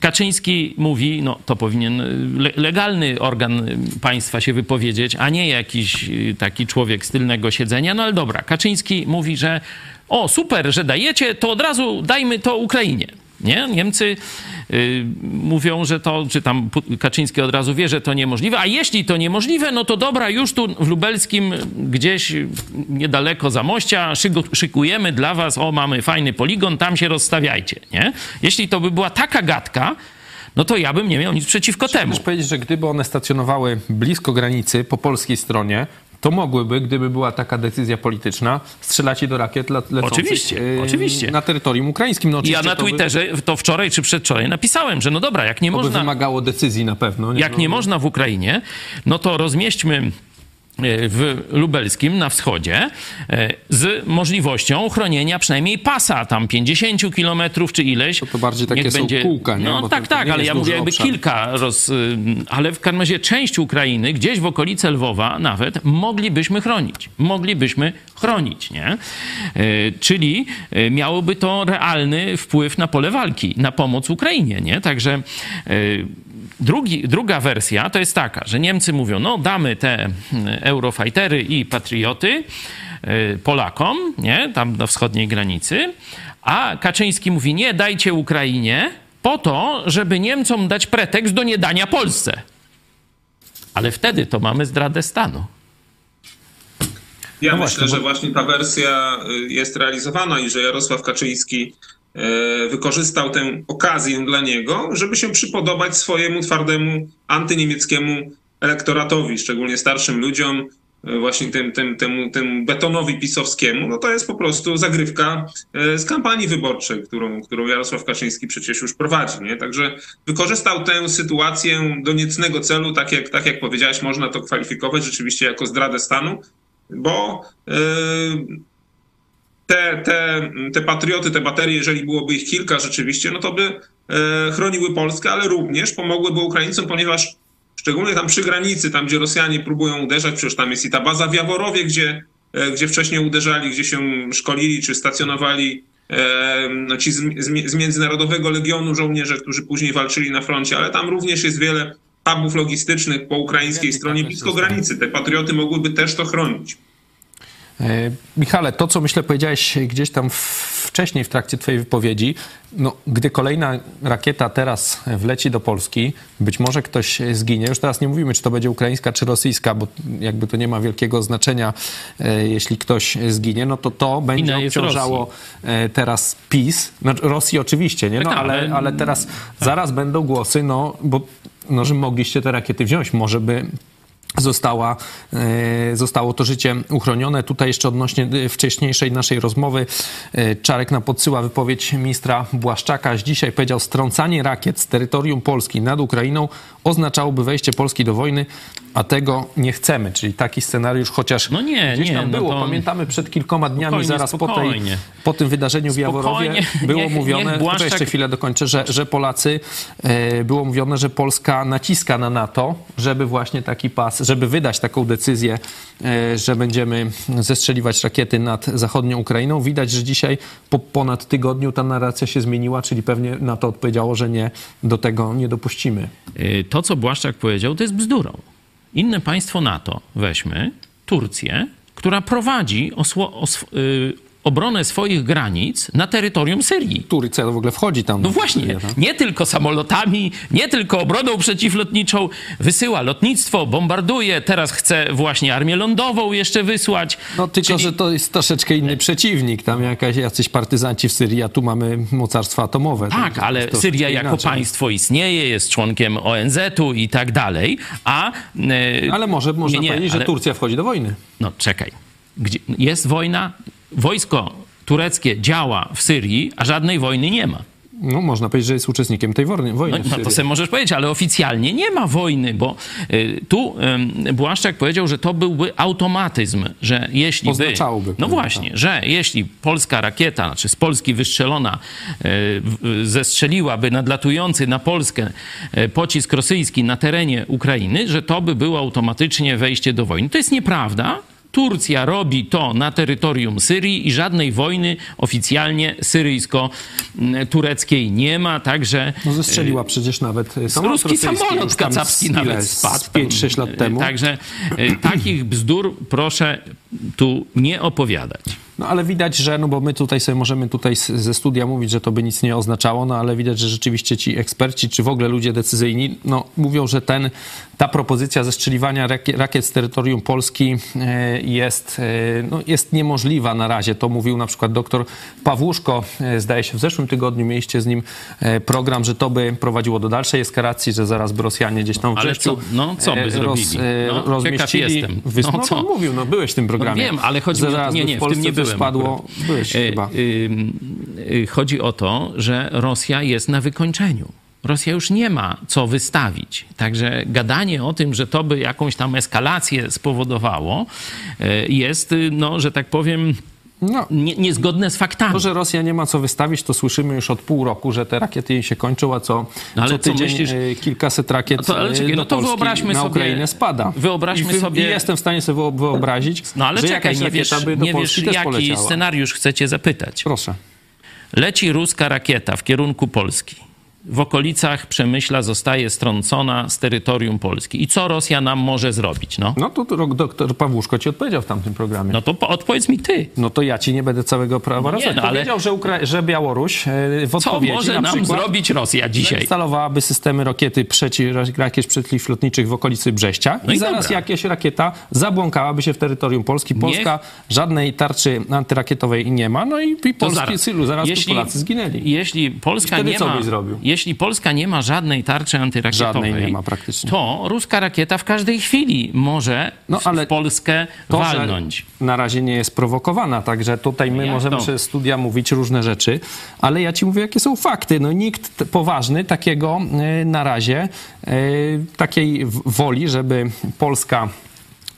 Kaczyński mówi, no to powinien le- legalny organ y, państwa się wypowiedzieć, a nie jakiś y, taki człowiek z tylnego siedzenia. No ale dobra, Kaczyński mówi, że o super, że dajecie, to od razu dajmy to Ukrainie. Nie? Niemcy y, mówią, że to, czy tam Kaczyński od razu wie, że to niemożliwe, a jeśli to niemożliwe, no to dobra, już tu w Lubelskim, gdzieś niedaleko Zamościa, szykujemy dla was, o mamy fajny poligon, tam się rozstawiajcie, nie? Jeśli to by była taka gadka, no to ja bym nie miał nic przeciwko temu. Chcesz powiedzieć, że gdyby one stacjonowały blisko granicy, po polskiej stronie, to mogłyby, gdyby była taka decyzja polityczna, strzelać do rakiet le lecących oczywiście, yy, oczywiście. na terytorium ukraińskim. No, ja na Twitterze to, by... to wczoraj czy przedwczoraj napisałem, że no dobra, jak nie to można... Wymagało decyzji na pewno. Nie? Jak no, nie można w Ukrainie, no to rozmieśćmy w lubelskim na wschodzie e, z możliwością chronienia przynajmniej pasa tam 50 kilometrów czy ileś. To, to bardziej takie są będzie... kółka, nie? No Bo tak, to, to tak, ale ja mówię jakby obszar. kilka, roz... Y, ale w każdym razie część Ukrainy, gdzieś w okolice Lwowa nawet, moglibyśmy chronić. Moglibyśmy chronić, nie? E, czyli miałoby to realny wpływ na pole walki, na pomoc Ukrainie, nie? Także Drugi, druga wersja to jest taka, że Niemcy mówią, no damy te mm, Eurofightery i Patrioty y, Polakom, nie, tam na wschodniej granicy, a Kaczyński mówi, nie, dajcie Ukrainie po to, żeby Niemcom dać pretekst do niedania Polsce. Ale wtedy to mamy zdradę stanu. Ja no myślę, właśnie, że właśnie ta wersja y, jest realizowana i że Jarosław Kaczyński E, wykorzystał tę okazję dla niego, żeby się przypodobać swojemu twardemu antyniemieckiemu elektoratowi, szczególnie starszym ludziom, e, właśnie tym, tym, temu, temu betonowi pisowskiemu, no to jest po prostu zagrywka e, z kampanii wyborczej, którą, którą Jarosław Kaczyński przecież już prowadzi. Nie? Także wykorzystał tę sytuację do niecnego celu, tak jak, tak jak powiedziałeś, można to kwalifikować rzeczywiście jako zdradę stanu, bo yy, te, te, te patrioty, te baterie, jeżeli byłoby ich kilka rzeczywiście, no to by e, chroniły Polskę, ale również pomogłyby Ukraińcom, ponieważ szczególnie tam przy granicy, tam gdzie Rosjanie próbują uderzać, przecież tam jest i ta baza w Jaworowie, gdzie, e, gdzie wcześniej uderzali, gdzie się szkolili czy stacjonowali e, no, ci z, z, z Międzynarodowego Legionu żołnierze, którzy później walczyli na froncie, ale tam również jest wiele hubów logistycznych po ukraińskiej stronie blisko granicy. Te patrioty mogłyby też to chronić. E, Michale, to co myślę powiedziałeś gdzieś tam wcześniej w trakcie twojej wypowiedzi, no, gdy kolejna rakieta teraz wleci do Polski, być może ktoś zginie. Już teraz nie mówimy, czy to będzie ukraińska, czy rosyjska, bo jakby to nie ma wielkiego znaczenia, e, jeśli ktoś zginie, no to to będzie obciążało e, teraz PiS. Znaczy Rosji oczywiście, nie? No, tak, ale, ale teraz zaraz będą głosy, no, bo no, że mogliście te rakiety wziąć. Może by została, e, zostało to życie uchronione. Tutaj jeszcze odnośnie e, wcześniejszej naszej rozmowy e, Czarek nam podsyła wypowiedź ministra Błaszczaka. Dzisiaj powiedział, strącanie rakiet z terytorium Polski nad Ukrainą oznaczałoby wejście Polski do wojny, a tego nie chcemy. Czyli taki scenariusz, chociaż no nie, gdzieś tam nie, było. No to... Pamiętamy przed kilkoma dniami, spokojnie, zaraz spokojnie. Po, tej, po tym wydarzeniu w Jaworowie było niech, mówione, niech Błaszczak... jeszcze chwilę dokończę, że, że Polacy, było mówione, że Polska naciska na NATO, żeby właśnie taki pas, żeby wydać taką decyzję, e, że będziemy zestrzeliwać rakiety nad zachodnią Ukrainą. Widać, że dzisiaj po ponad tygodniu ta narracja się zmieniła, czyli pewnie na to odpowiedziało, że nie, do tego nie dopuścimy. E, to, co Błaszczak powiedział, to jest bzdurą. Inne państwo NATO, weźmy, Turcję, która prowadzi osło, os, y, obronę swoich granic na terytorium Syrii. Turcja w ogóle wchodzi tam. No właśnie, Syrię, tak? nie tylko samolotami, nie tylko obroną przeciwlotniczą, wysyła lotnictwo, bombarduje, teraz chce właśnie armię lądową jeszcze wysłać. No tylko, Czyli... że to jest troszeczkę inny przeciwnik, tam jakaś, jacyś partyzanci w Syrii, a tu mamy mocarstwa atomowe. Tak, ale Syria jako inaczej. państwo istnieje, jest członkiem ONZ-u i tak dalej, a... Yy, ale może można nie, powiedzieć, ale... że Turcja wchodzi do wojny. No czekaj, Gdzie jest wojna, wojsko tureckie działa w Syrii, a żadnej wojny nie ma. No, można powiedzieć, że jest uczestnikiem tej wojny. wojny no, no to sobie możesz powiedzieć, ale oficjalnie nie ma wojny, bo y, tu y, Błaszczak powiedział, że to byłby automatyzm, że jeśli by... No właśnie, tak. że jeśli polska rakieta, znaczy z Polski wystrzelona, y, zestrzeliłaby nadlatujący na Polskę y, pocisk rosyjski na terenie Ukrainy, że to by było automatycznie wejście do wojny. To jest nieprawda. Turcja robi to na terytorium Syrii i żadnej wojny oficjalnie syryjsko-tureckiej nie ma, także... No zestrzeliła przecież nawet samolot Ruski samolot kacapski nawet spadł. 5-6 lat temu. Także e, takich bzdur proszę tu nie opowiadać. No ale widać, że, no bo my tutaj sobie możemy tutaj ze studia mówić, że to by nic nie oznaczało, no ale widać, że rzeczywiście ci eksperci, czy w ogóle ludzie decyzyjni, no mówią, że ten, ta propozycja zestrzeliwania rakiet, z terytorium Polski e, jest, e, no, jest niemożliwa na razie. To mówił na przykład doktor Pawłuszko, e, zdaje się w zeszłym tygodniu mieliście z nim program, że to by prowadziło do dalszej eskalacji, że zaraz by Rosjanie gdzieś tam w Ale co- no, co by e, zrobili? No, rozmieścili. jestem. No, no, co? mówił, no byłeś w tym programie. No wiem, ale chodzi mi Nie, nie, w w Polsce tym nie byłem spadło. akurat. Byłeś E, chyba. ym, y, Chodzi o to, że Rosja jest na wykończeniu. Rosja już nie ma co wystawić. Także gadanie o tym, że to by jakąś tam eskalację spowodowało, e, jest, no, że tak powiem, No, nie, niezgodne z faktami. To, że Rosja nie ma co wystawić, to słyszymy już od pół roku, że te rakiety jej się kończą, a co, No ale co tydzień myślisz- e, kilkaset rakiet No to- ale e, czekaj, no to Polski wyobraźmy na sobie- Ukrainę spada. wyobraźmy I, sobie- I jestem w stanie sobie wyo- wyobrazić, No ale że czekaj, jakaś nie wiesz, by do nie wiesz Polski jaki poleciała. scenariusz chcecie zapytać. Proszę. Leci ruska rakieta w kierunku Polski. W okolicach Przemyśla zostaje strącona z terytorium Polski. I co Rosja nam może zrobić? No, No to, to doktor Pawłuszko ci odpowiedział w tamtym programie. No. no to po, odpowiedz mi ty. to ja ci nie będę całego prawa Nie, rozmawiać. no ale- Powiedział, że, Ukra- że Białoruś e, w Co odpowiedzi może na nam przykład zrobić Rosja dzisiaj? Instalowałaby systemy rakiety przeci, rakiet przeciwlotniczych w okolicy Brześcia No i, i zaraz dobra. jakaś rakieta zabłąkałaby się w terytorium Polski. Polska żadnej tarczy antyrakietowej nie ma, no i, i polski cylu, zaraz jeśli, Polacy zginęli. Jeśli Polska, nie co ma, zrobił? Jeśli Polska nie ma żadnej tarczy antyrakietowej, Żadnej nie ma praktycznie. to ruska rakieta w każdej chwili może No, ale w Polskę To, walnąć. na razie nie jest prowokowana, także tutaj my Jak możemy to? przez studia mówić różne rzeczy, ale ja ci mówię, jakie są fakty. No nikt poważny takiego e, na razie, e, takiej woli, żeby Polska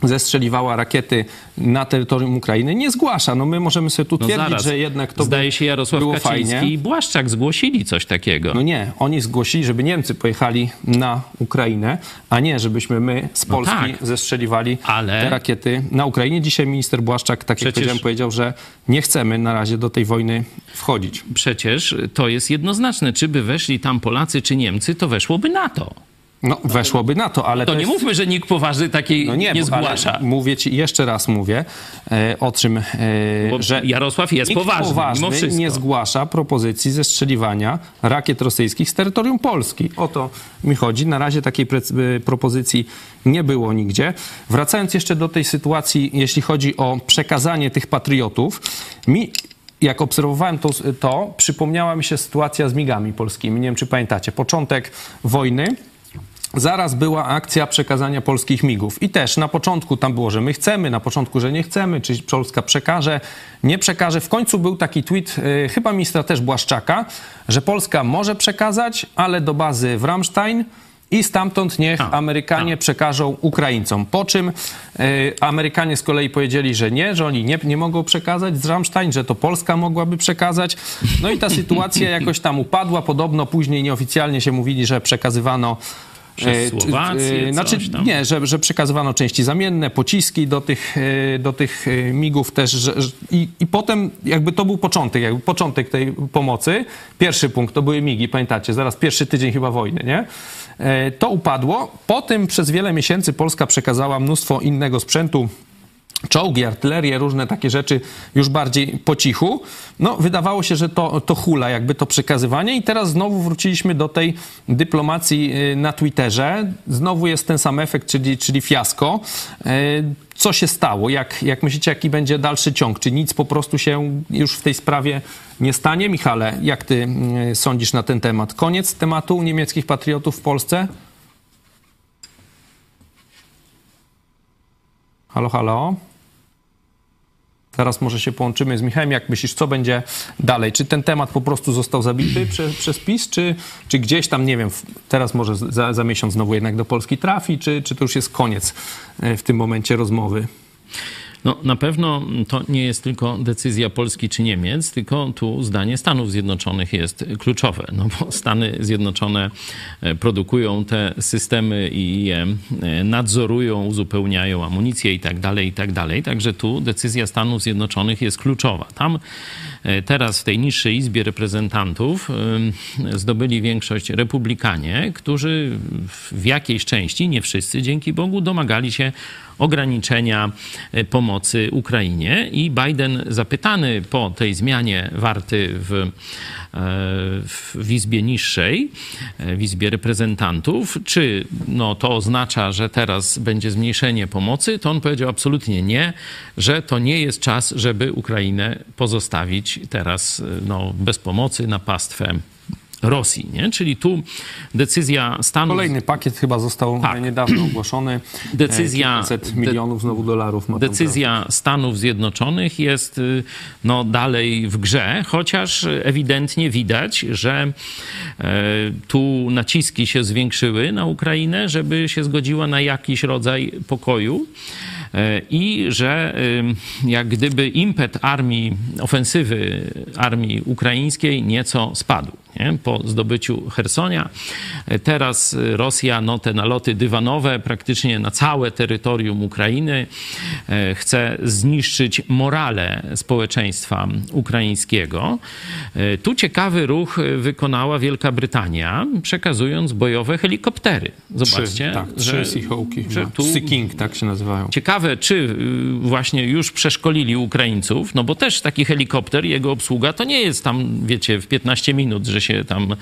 zestrzeliwała rakiety na terytorium Ukrainy, nie zgłasza. No my możemy sobie tu No twierdzić, zaraz. że jednak to Zdaje by się Jarosław było Kaczyński fajnie. i Błaszczak zgłosili coś takiego. No nie, oni zgłosili, żeby Niemcy pojechali na Ukrainę, a nie, żebyśmy my z No Polski tak. zestrzeliwali Ale- te rakiety na Ukrainie. Dzisiaj minister Błaszczak, tak jak Przecież- powiedziałem, powiedział, że nie chcemy na razie do tej wojny wchodzić. Przecież to jest jednoznaczne. Czy by weszli tam Polacy, czy Niemcy, to weszłoby NATO. No, weszłoby na to, ale To to nie jest... mówmy, że nikt poważny takiej No nie, nie, zgłasza. Mówię ci, jeszcze raz mówię, e, o czym, e, Bo że Jarosław jest nikt poważny, wszystko. nie zgłasza propozycji zestrzeliwania rakiet rosyjskich z terytorium Polski. O to mi chodzi. Na razie takiej e, propozycji nie było nigdzie. Wracając jeszcze do tej sytuacji, jeśli chodzi o przekazanie tych patriotów, mi jak obserwowałem to, to przypomniała mi się sytuacja z migami polskimi. Nie wiem, czy pamiętacie. Początek wojny, Zaraz była akcja przekazania polskich migów. I też na początku tam było, że my chcemy, na początku, że nie chcemy, czy Polska przekaże, nie przekaże. W końcu był taki tweet, y, chyba ministra też Błaszczaka, że Polska może przekazać, ale do bazy w Ramstein i stamtąd niech Amerykanie przekażą Ukraińcom. Po czym y, Amerykanie z kolei powiedzieli, że nie, że oni nie, nie mogą przekazać z Ramstein, że to Polska mogłaby przekazać. No i ta sytuacja jakoś tam upadła. Podobno później nieoficjalnie się mówili, że przekazywano Przez E, czy- Słowację, e, Znaczy, tam. nie, że, że przekazywano części zamienne, pociski do tych, e, do tych e, migów też. Że, że, i, I potem jakby to był początek, jakby początek tej pomocy. Pierwszy punkt to były migi, pamiętacie, zaraz pierwszy tydzień chyba wojny, nie? E, To upadło. Potem przez wiele miesięcy Polska przekazała mnóstwo innego sprzętu, czołgi, artylerię, różne takie rzeczy już bardziej po cichu. No, wydawało się, że to, to hula, jakby to przekazywanie i teraz znowu wróciliśmy do tej dyplomacji y, na Twitterze. Znowu jest ten sam efekt, czyli, czyli fiasko. Y, Co się stało? Jak, jak myślicie, jaki będzie dalszy ciąg? Czy nic po prostu się już w tej sprawie nie stanie? Michale, jak ty y, sądzisz na ten temat? Koniec tematu niemieckich patriotów w Polsce? Halo, halo? Teraz może się połączymy z Michałem. Jak myślisz, co będzie dalej? Czy ten temat po prostu został zabity przez, przez PiS, czy, czy gdzieś tam, nie wiem, teraz może za, za miesiąc znowu jednak do Polski trafi, czy, czy to już jest koniec e, w tym momencie rozmowy? No, na pewno to nie jest tylko decyzja Polski czy Niemiec, tylko tu zdanie Stanów Zjednoczonych jest kluczowe, no bo Stany Zjednoczone e, produkują te systemy i je e, nadzorują, uzupełniają amunicję i tak dalej, i tak dalej. Także tu decyzja Stanów Zjednoczonych jest kluczowa. Tam teraz w tej niższej Izbie Reprezentantów e, zdobyli większość republikanie, którzy w jakiejś części, nie wszyscy dzięki Bogu, domagali się ograniczenia e, pomocy Ukrainie. I Biden zapytany po tej zmianie warty w, e, w Izbie Niższej, e, w Izbie Reprezentantów, czy no, to oznacza, że teraz będzie zmniejszenie pomocy, to on powiedział absolutnie nie, że to nie jest czas, żeby Ukrainę pozostawić teraz no, bez pomocy na pastwę Rosji. Nie? Czyli tu decyzja Stanów... Kolejny pakiet chyba został Tak. niedawno ogłoszony. Decyzja- Kilkaset milionów znowu dolarów. Ma Decyzja Stanów Zjednoczonych jest y, no, dalej w grze, chociaż ewidentnie widać, że e, tu naciski się zwiększyły na Ukrainę, żeby się zgodziła na jakiś rodzaj pokoju. E, I że y, jak gdyby impet armii, ofensywy armii ukraińskiej nieco spadł nie? po zdobyciu Hersonia. Teraz Rosja no, te naloty dywanowe praktycznie na całe terytorium Ukrainy e, chce zniszczyć morale społeczeństwa ukraińskiego. E, Tu ciekawy ruch wykonała Wielka Brytania, przekazując bojowe helikoptery. Zobaczcie, Trzy, tak, że, trzy Seahawki. że chyba. tu tak się nazywają. Ciekawe, czy y, właśnie już przeszkolili Ukraińców, no bo też taki helikopter, jego obsługa to nie jest tam, wiecie, w 15 minut, że się tam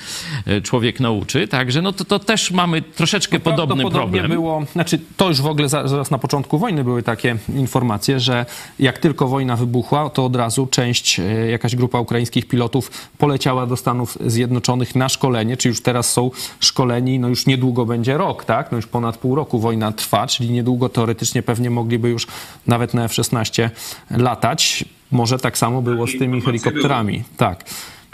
y, człowiek nauczy, także no to, to też mamy troszeczkę podobny Prawdopodobnie problem. było, znaczy to już w ogóle za- zaraz na początku wojny były takie informacje, że jak tylko wojna wybuchła, to od razu część, e, jakaś grupa ukraińskich pilotów poleciała do Stanów Zjednoczonych na szkolenie, czy już teraz są szkoleni, no już niedługo będzie rok, tak? No już ponad pół roku wojna trwa, czyli niedługo teoretycznie pewnie mogliby już nawet na F-16 latać. Może tak samo było z tymi helikopterami. Tak.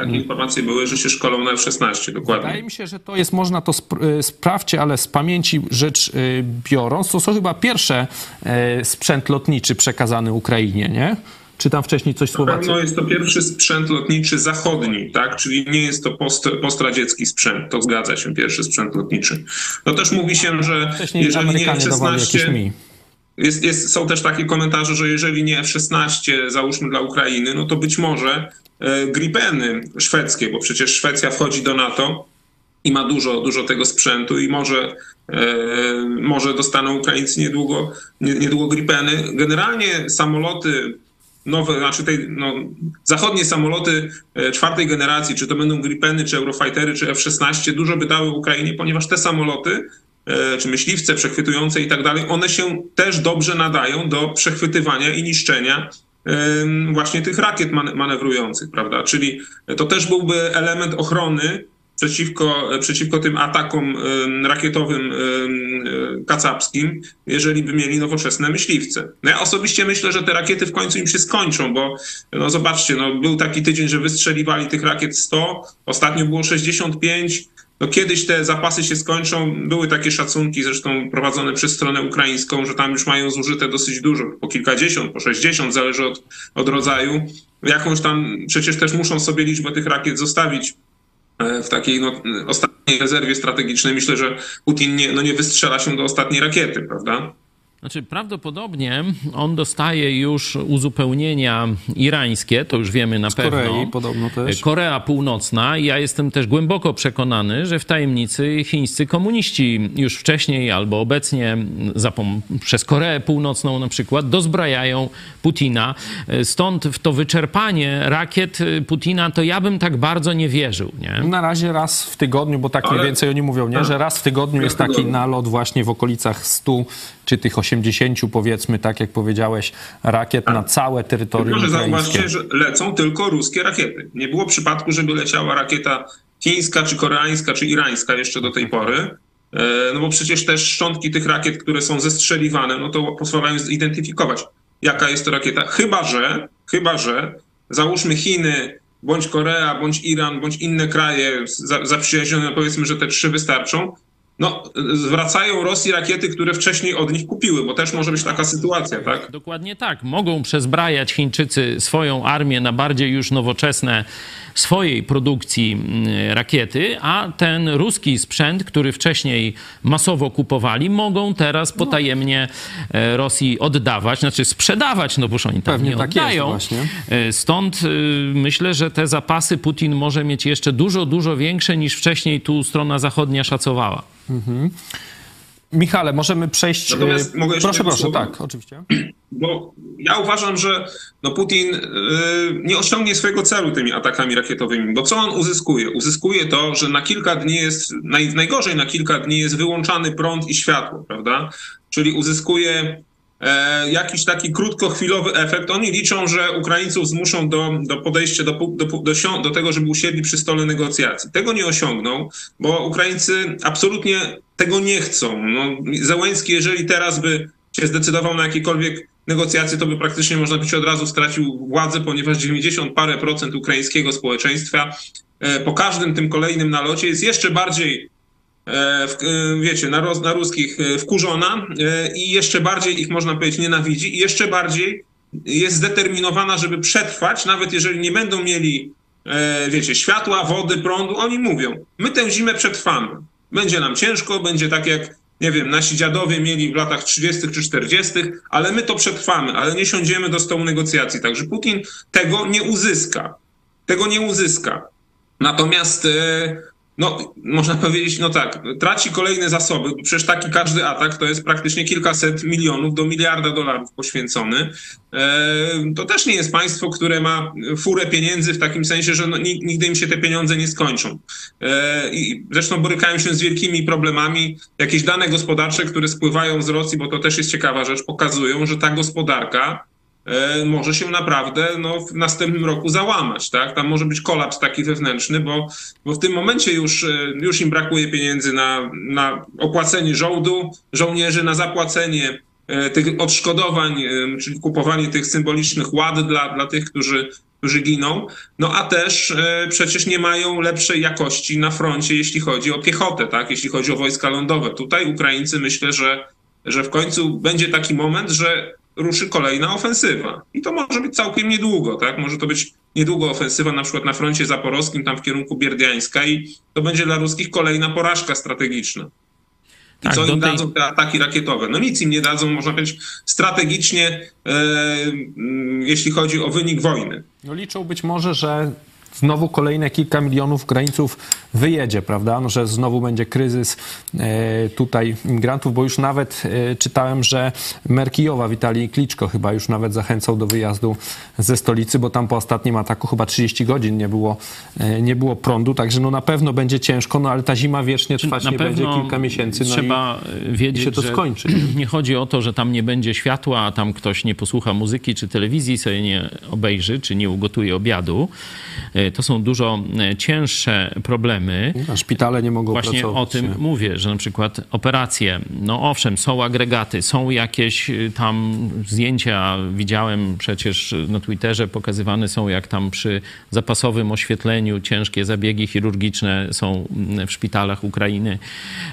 Takie informacje były, że się szkolą na F-16, dokładnie. Wydaje mi się, że to jest, można to y, sprawdźcie, ale z pamięci rzecz y, biorąc, to są chyba pierwsze y, sprzęt lotniczy przekazany Ukrainie, nie? Czy tam wcześniej coś Na Słowacy? pewno jest to pierwszy sprzęt lotniczy zachodni, tak? Czyli nie jest to post, postradziecki sprzęt. To zgadza się, pierwszy sprzęt lotniczy. No też mówi się, że Wcześniej jeżeli nie Amerykanie dawali jakieś F-16... mi. Jest, jest, są też takie komentarze, że jeżeli nie F-16, załóżmy dla Ukrainy, no to być może e, Gripeny szwedzkie, bo przecież Szwecja wchodzi do NATO i ma dużo, dużo tego sprzętu i może, e, może dostaną Ukraińcy niedługo, nie- niedługo Gripeny. Generalnie samoloty nowe, znaczy tej, no, zachodnie samoloty e, czwartej generacji, czy to będą Gripeny, czy Eurofightery, czy F-16, dużo by dały Ukrainie, ponieważ te samoloty e, czy myśliwce przechwytujące i tak dalej, one się też dobrze nadają do przechwytywania i niszczenia właśnie tych rakiet mane- manewrujących, prawda? Czyli to też byłby element ochrony przeciwko, przeciwko tym atakom rakietowym e, kacapskim, jeżeli by mieli nowoczesne myśliwce. No ja osobiście myślę, że te rakiety w końcu im się skończą, bo no zobaczcie, no był taki tydzień, że wystrzeliwali tych rakiet 100, ostatnio było 65, no kiedyś te zapasy się skończą. Były takie szacunki, zresztą prowadzone przez stronę ukraińską, że tam już mają zużyte dosyć dużo, po kilkadziesiąt, po 60, zależy od, od rodzaju. Jakąś tam, przecież też muszą sobie liczbę tych rakiet zostawić e, w takiej no, ostatniej rezerwie strategicznej. Myślę, że Putin nie, no nie wystrzela się do ostatniej rakiety, prawda? Znaczy, prawdopodobnie on dostaje już uzupełnienia irańskie, to już wiemy na Z Korei pewno. podobno też. Korea Północna. I Ja jestem też głęboko przekonany, że w tajemnicy chińscy komuniści już wcześniej albo obecnie przez Koreę Północną na przykład dozbrajają Putina. Stąd w to wyczerpanie rakiet Putina to ja bym tak bardzo nie wierzył. Nie? Na razie raz w tygodniu, bo tak mniej Ale- więcej oni mówią, nie? że raz w tygodniu jest taki nalot właśnie w okolicach 100 czy tych 80 powiedzmy, tak jak powiedziałeś, rakiet na całe terytorium Może zauważcie, że lecą tylko ruskie rakiety. Nie było przypadku, żeby leciała rakieta chińska, czy koreańska, czy irańska jeszcze do tej pory. E, No bo przecież też szczątki tych rakiet, które są zestrzeliwane, no to pozwalają zidentyfikować, jaka jest to rakieta. Chyba, że, chyba, że załóżmy Chiny, bądź Korea, bądź Iran, bądź inne kraje za- zaprzyjaźnione, powiedzmy, że te trzy wystarczą, no, zwracają Rosji rakiety, które wcześniej od nich kupiły, bo też może być taka sytuacja, tak? Dokładnie tak. Mogą przezbrajać Chińczycy swoją armię na bardziej już nowoczesne swojej produkcji rakiety, a ten ruski sprzęt, który wcześniej masowo kupowali, mogą teraz potajemnie e, Rosji oddawać, znaczy sprzedawać, no bo już oni tam Pewnie nie tak jest oddają. właśnie. E, Stąd y, myślę, że te zapasy Putin może mieć jeszcze dużo, dużo większe niż wcześniej tu strona zachodnia szacowała. Michale, możemy przejść... Natomiast e, mogę jeszcze Proszę, proszę, tak, oczywiście. Bo ja uważam, że no Putin y, nie osiągnie swojego celu tymi atakami rakietowymi, bo co on uzyskuje? Uzyskuje to, że na kilka dni jest, naj, najgorzej na kilka dni jest wyłączany prąd i światło, prawda? Czyli uzyskuje e, jakiś taki krótkochwilowy efekt. Oni liczą, że Ukraińców zmuszą do, do podejścia do, do, do, do tego, żeby usiedli przy stole negocjacji. Tego nie osiągną, bo Ukraińcy absolutnie tego nie chcą. No, jeżeli teraz by się zdecydował na jakiekolwiek negocjacje, to by praktycznie można być od razu stracił władzę, ponieważ 90 parę procent ukraińskiego społeczeństwa e, po każdym tym kolejnym nalocie jest jeszcze bardziej e, w, e, wiecie, na, roz, na ruskich e, wkurzona e, i jeszcze bardziej ich, można powiedzieć, nienawidzi i jeszcze bardziej jest zdeterminowana, żeby przetrwać, nawet jeżeli nie będą mieli, e, wiecie, światła, wody, prądu, oni mówią, my tę zimę przetrwamy. Będzie nam ciężko, będzie tak jak, nie wiem, nasi dziadowie mieli w latach 30. czy 40., ale my to przetrwamy, ale nie siądziemy do stołu negocjacji. Także Putin tego nie uzyska. Tego nie uzyska. Natomiast, e, no, można powiedzieć, no tak, traci kolejne zasoby, bo przecież taki każdy atak to jest praktycznie kilkaset milionów do miliarda dolarów poświęcony. E, To też nie jest państwo, które ma furę pieniędzy w takim sensie, że no, ni- nigdy im się te pieniądze nie skończą. E, I zresztą borykają się z wielkimi problemami. Jakieś dane gospodarcze, które spływają z Rosji, bo to też jest ciekawa rzecz, pokazują, że ta gospodarka może się naprawdę no, w następnym roku załamać. Tak? Tam może być kolaps taki wewnętrzny, bo, bo w tym momencie już, e, już im brakuje pieniędzy na, na opłacenie żołdu, żołnierzy, na zapłacenie e, tych odszkodowań, e, czyli kupowanie tych symbolicznych ład dla, dla tych, którzy, którzy giną. No a też e, przecież nie mają lepszej jakości na froncie, jeśli chodzi o piechotę, tak? jeśli chodzi o wojska lądowe. Tutaj Ukraińcy myślę, że, że w końcu będzie taki moment, że ruszy kolejna ofensywa. I to może być całkiem niedługo, tak? Może to być niedługo ofensywa na przykład na froncie zaporowskim, tam w kierunku Bierdiańska i to będzie dla ruskich kolejna porażka strategiczna. I Tak, co im tej- dadzą te ataki rakietowe? No nic im nie dadzą, można powiedzieć, strategicznie, e, mm, jeśli chodzi o wynik wojny. No liczą być może, że znowu kolejne kilka milionów Ukraińców wyjedzie, prawda? No, że znowu będzie kryzys e, tutaj imigrantów, bo już nawet e, czytałem, że mer Kijowa, Witalij Kliczko chyba już nawet zachęcał do wyjazdu ze stolicy, bo tam po ostatnim ataku chyba 30 godzin nie było, e, nie było prądu, także no na pewno będzie ciężko, no ale ta zima wiecznie trwać nie będzie kilka miesięcy. No trzeba i, wiedzieć, i się to że skończy. nie chodzi o to, że tam nie będzie światła, a tam ktoś nie posłucha muzyki czy telewizji, sobie nie obejrzy, czy nie ugotuje obiadu. E, To są dużo e, cięższe problemy. A szpitale nie mogą Właśnie pracować. o tym nie? mówię, że na przykład operacje, no owszem, są agregaty, są jakieś y, tam zdjęcia, widziałem przecież na Twitterze, pokazywane są jak tam przy zapasowym oświetleniu ciężkie zabiegi chirurgiczne są w szpitalach Ukrainy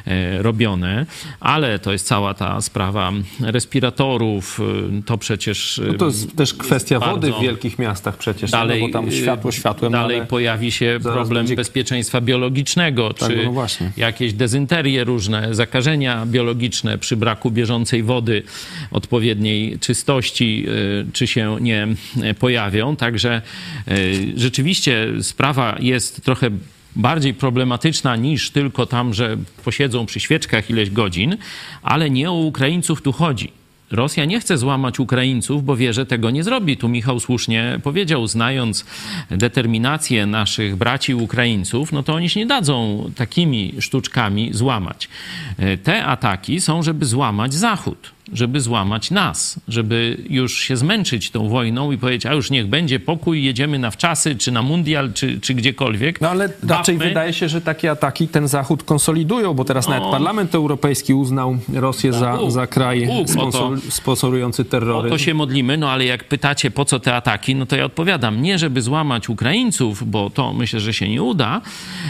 e, robione, ale to jest cała ta sprawa respiratorów, to przecież... No to jest też kwestia bardzo- wody w wielkich miastach przecież, Dalej, no bo tam światło światłem, dalej ale... pojawi się problem będzie- bezpieczeństwa biologicznego, Tak, czy no jakieś dezynterie różne, zakażenia biologiczne przy braku bieżącej wody odpowiedniej czystości, y, czy się nie y, pojawią. Także y, rzeczywiście sprawa jest trochę bardziej problematyczna niż tylko tam, że posiedzą przy świeczkach ileś godzin, ale nie o Ukraińców tu chodzi. Rosja nie chce złamać Ukraińców, bo wie, że tego nie zrobi. Tu Michał słusznie powiedział, znając determinację naszych braci Ukraińców, no to oni się nie dadzą takimi sztuczkami złamać. E, Te ataki są, żeby złamać Zachód, żeby złamać nas, żeby już się zmęczyć tą wojną i powiedzieć, a już niech będzie pokój, jedziemy na wczasy, czy na mundial, czy, czy gdziekolwiek. No ale raczej Bawmy- wydaje się, że takie ataki ten Zachód konsolidują, bo teraz nawet Parlament Europejski uznał Rosję za, Bóg, za kraj Bóg, o sponsorujący O terroryzm. to się modlimy, no ale jak pytacie, po co te ataki, no to ja odpowiadam, nie żeby złamać Ukraińców, bo to myślę, że się nie uda.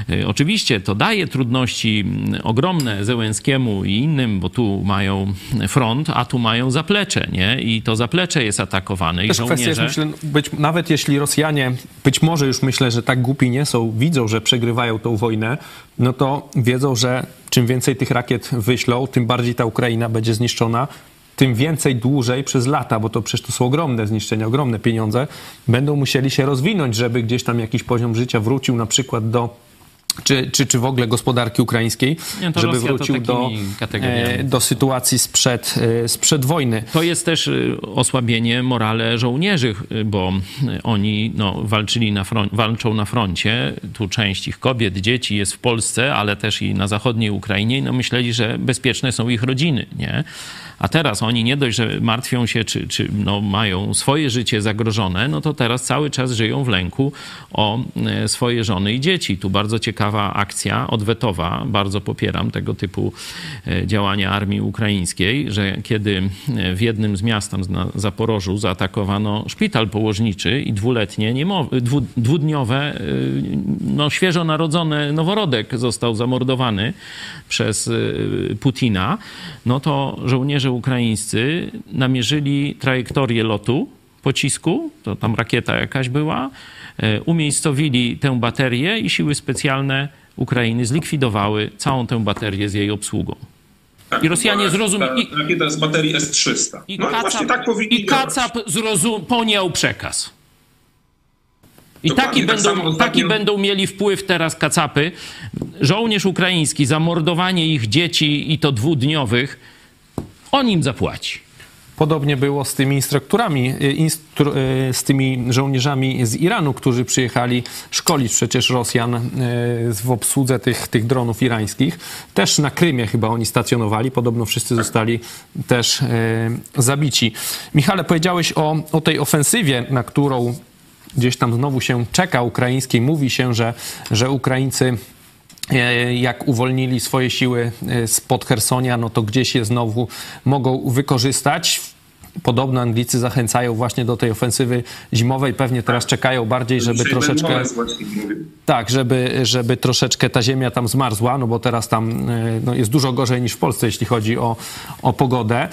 Y, Oczywiście to daje trudności mm, ogromne Zełenskiemu i innym, bo tu mają front, a tu mają zaplecze, nie? I to zaplecze jest atakowane. I Też kwestia jest, żołnierze... myślę, być, nawet jeśli Rosjanie, być może już myślę, że tak głupi nie są, widzą, że przegrywają tą wojnę, no to wiedzą, że czym więcej tych rakiet wyślą, tym bardziej ta Ukraina będzie zniszczona, tym więcej dłużej przez lata, bo to przecież to są ogromne zniszczenia, ogromne pieniądze, będą musieli się rozwinąć, żeby gdzieś tam jakiś poziom życia wrócił na przykład do czy, czy, czy w ogóle gospodarki ukraińskiej, Nie, żeby Rosja wrócił do, e, do sytuacji sprzed, e, sprzed wojny. To jest też y, osłabienie morale żołnierzy, bo oni no, walczyli na front, walczą na froncie. Tu część ich kobiet, dzieci jest w Polsce, ale też i na zachodniej Ukrainie. No, myśleli, że bezpieczne są ich rodziny, nie? A teraz oni nie dość, że martwią się, czy, czy no, mają swoje życie zagrożone, no to teraz cały czas żyją w lęku o e, swoje żony i dzieci. Tu bardzo ciekawa akcja odwetowa. Bardzo popieram tego typu e, działania armii ukraińskiej, że kiedy e, w jednym z miast tam na Zaporożu zaatakowano szpital położniczy i dwuletnie, niemow- dwu, dwudniowe, no, świeżo narodzony noworodek został zamordowany przez Putina, no to żołnierze ukraińscy namierzyli trajektorię lotu pocisku, to tam rakieta jakaś była, e, umiejscowili tę baterię i siły specjalne Ukrainy zlikwidowały całą tę baterię z jej obsługą. Tak, I Rosjanie była zrozum- ta i- Rakieta z baterii S-300. I no właśnie tak powinni i. Kacap zrozum- pojął przekaz. I taki, tak będą, samo taki ostatnio- będą mieli wpływ teraz kacapy. Żołnierz ukraiński, zamordowanie ich dzieci i to dwudniowych, on im zapłaci. Podobnie było z tymi instruktorami, y, instru, y, z tymi żołnierzami z Iranu, którzy przyjechali szkolić przecież Rosjan y, w obsłudze tych, tych dronów irańskich. Też na Krymie chyba oni stacjonowali. Podobno wszyscy zostali też zabici. Michale, powiedziałeś o, o tej ofensywie, na którą gdzieś tam znowu się czeka ukraińskiej. Mówi się, że, że Ukraińcy jak uwolnili swoje siły e, spod Hersonia, no to gdzieś je znowu mogą wykorzystać. Podobno Anglicy zachęcają właśnie do tej ofensywy zimowej. Pewnie teraz czekają bardziej, żeby Dzisiaj troszeczkę... Tak, żeby, żeby troszeczkę ta ziemia tam zmarzła, no bo teraz tam e, no, jest dużo gorzej niż w Polsce, jeśli chodzi o, o pogodę.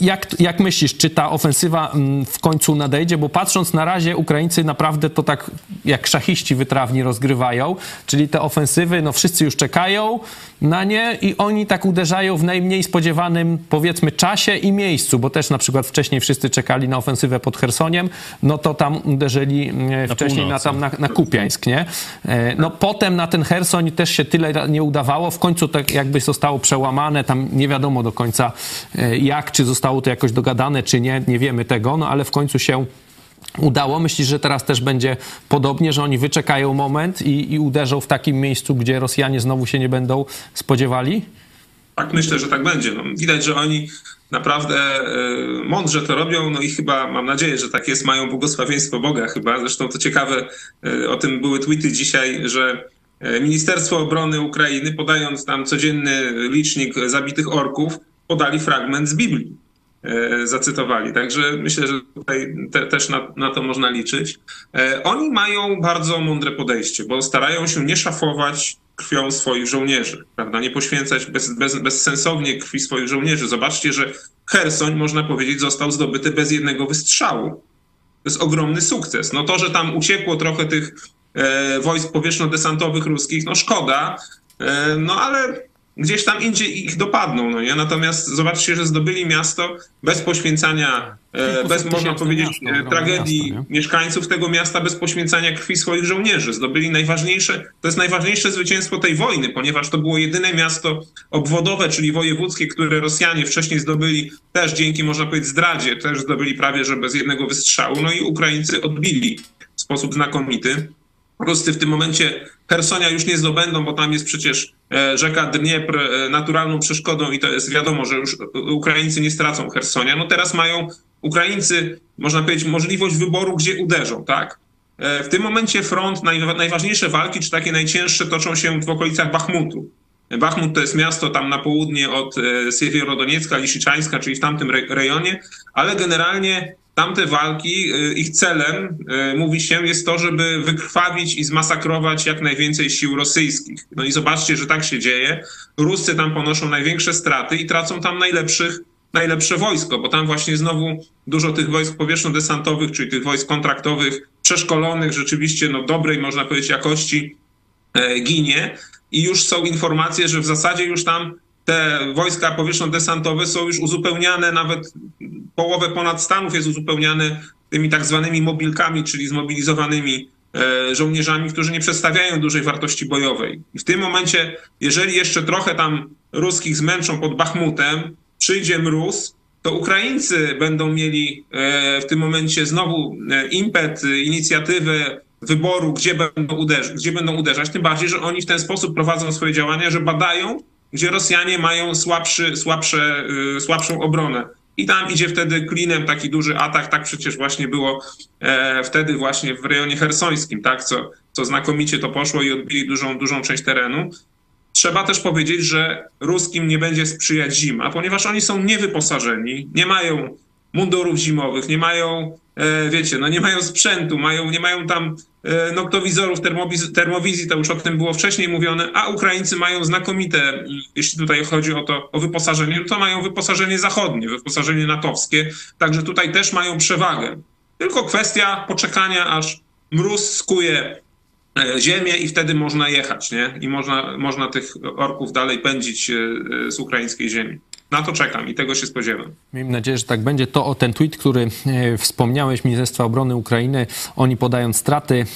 Jak, jak myślisz, czy ta ofensywa mm, w końcu nadejdzie? Bo patrząc na razie, Ukraińcy naprawdę to tak jak szachiści wytrawni rozgrywają, czyli te ofensywy, no wszyscy już czekają na nie i oni tak uderzają w najmniej spodziewanym, powiedzmy, czasie i miejscu, bo też na przykład wcześniej wszyscy czekali na ofensywę pod Chersoniem, no to tam uderzyli e, wcześniej na, północy. tam na, na Kupiańsk, nie? E, No potem na ten Hersoń też się tyle nie udawało. W końcu tak jakby zostało przełamane, tam nie wiadomo do końca e, jak, czy zostało to jakoś dogadane, czy nie, nie wiemy tego, no ale w końcu się udało. Myślisz, że teraz też będzie podobnie, że oni wyczekają moment i, i uderzą w takim miejscu, gdzie Rosjanie znowu się nie będą spodziewali? Tak, myślę, że tak będzie. No, widać, że oni naprawdę e, mądrze to robią, no i chyba mam nadzieję, że tak jest, mają błogosławieństwo Boga chyba. Zresztą to ciekawe, e, o tym były tweety dzisiaj, że e, Ministerstwo Obrony Ukrainy, podając tam codzienny licznik zabitych orków, podali fragment z Biblii. E, Zacytowali. Także myślę, że tutaj te, też na, na to można liczyć. E, Oni mają bardzo mądre podejście, bo starają się nie szafować krwią swoich żołnierzy, prawda? Nie poświęcać bez, bez, bezsensownie krwi swoich żołnierzy. Zobaczcie, że Hersoń, można powiedzieć, został zdobyty bez jednego wystrzału. To jest ogromny sukces. No to, że tam uciekło trochę tych e, wojsk powietrzno-desantowych ruskich, no szkoda, e, no ale gdzieś tam indziej ich dopadną, no nie? Natomiast zobaczcie, że zdobyli miasto bez poświęcania, e, bez, można powiedzieć, miasto, e, tragedii miasto, mieszkańców tego miasta, bez poświęcania krwi swoich żołnierzy. Zdobyli najważniejsze, to jest najważniejsze zwycięstwo tej wojny, ponieważ to było jedyne miasto obwodowe, czyli wojewódzkie, które Rosjanie wcześniej zdobyli też dzięki, można powiedzieć, zdradzie, też zdobyli prawie, że bez jednego wystrzału, no i Ukraińcy odbili w sposób znakomity. Ruscy w tym momencie Hersonia już nie zdobędą, bo tam jest przecież e, rzeka Dniepr e, naturalną przeszkodą i to jest wiadomo, że już Ukraińcy nie stracą Hersonia. No teraz mają Ukraińcy, można powiedzieć, możliwość wyboru, gdzie uderzą, tak? E, W tym momencie front, naj, najważniejsze walki, czy takie najcięższe, toczą się w okolicach Bachmutu. Bachmut to jest miasto tam na południe od Siewierodoniecka, Lisiczańska, czyli w tamtym re- rejonie, ale generalnie tamte walki, e, ich celem, e, mówi się, jest to, żeby wykrwawić i zmasakrować jak najwięcej sił rosyjskich. No i zobaczcie, że tak się dzieje. Ruscy tam ponoszą największe straty i tracą tam najlepszych, najlepsze wojsko, bo tam właśnie znowu dużo tych wojsk powietrzno-desantowych, czyli tych wojsk kontraktowych, przeszkolonych, rzeczywiście no, dobrej, można powiedzieć, jakości e, ginie i już są informacje, że w zasadzie już tam te wojska powietrzno-desantowe są już uzupełniane, nawet połowę ponad Stanów jest uzupełniane tymi tak zwanymi mobilkami, czyli zmobilizowanymi e, żołnierzami, którzy nie przedstawiają dużej wartości bojowej. I w tym momencie, jeżeli jeszcze trochę tam ruskich zmęczą pod Bachmutem, przyjdzie mróz, to Ukraińcy będą mieli w tym momencie znowu impet, inicjatywę wyboru, gdzie będą, gdzie będą uderzać, tym bardziej, że oni w ten sposób prowadzą swoje działania, że badają, gdzie Rosjanie mają słabszy, słabsze, słabszą obronę i tam idzie wtedy klinem taki duży atak, tak przecież właśnie było e, wtedy właśnie w rejonie hersońskim, tak, co, co znakomicie to poszło i odbili dużą, dużą część terenu. Trzeba też powiedzieć, że ruskim nie będzie sprzyjać zima, ponieważ oni są niewyposażeni, nie mają mundurów zimowych, nie mają, e, wiecie, no nie mają sprzętu, mają, nie mają tam noktowizorów, termowizji, termowizji, to już o tym było wcześniej mówione, a Ukraińcy mają znakomite, jeśli tutaj chodzi o to, o wyposażenie, no to mają wyposażenie zachodnie, wyposażenie natowskie, także tutaj też mają przewagę. Tylko kwestia poczekania, aż mróz skuje e, ziemię i wtedy można jechać, nie? I można, można tych orków dalej pędzić z ukraińskiej ziemi na to czekam i tego się spodziewam. Miejmy nadzieję, że tak będzie. To o ten tweet, który e, wspomniałeś, Ministerstwa Obrony Ukrainy, oni podając straty,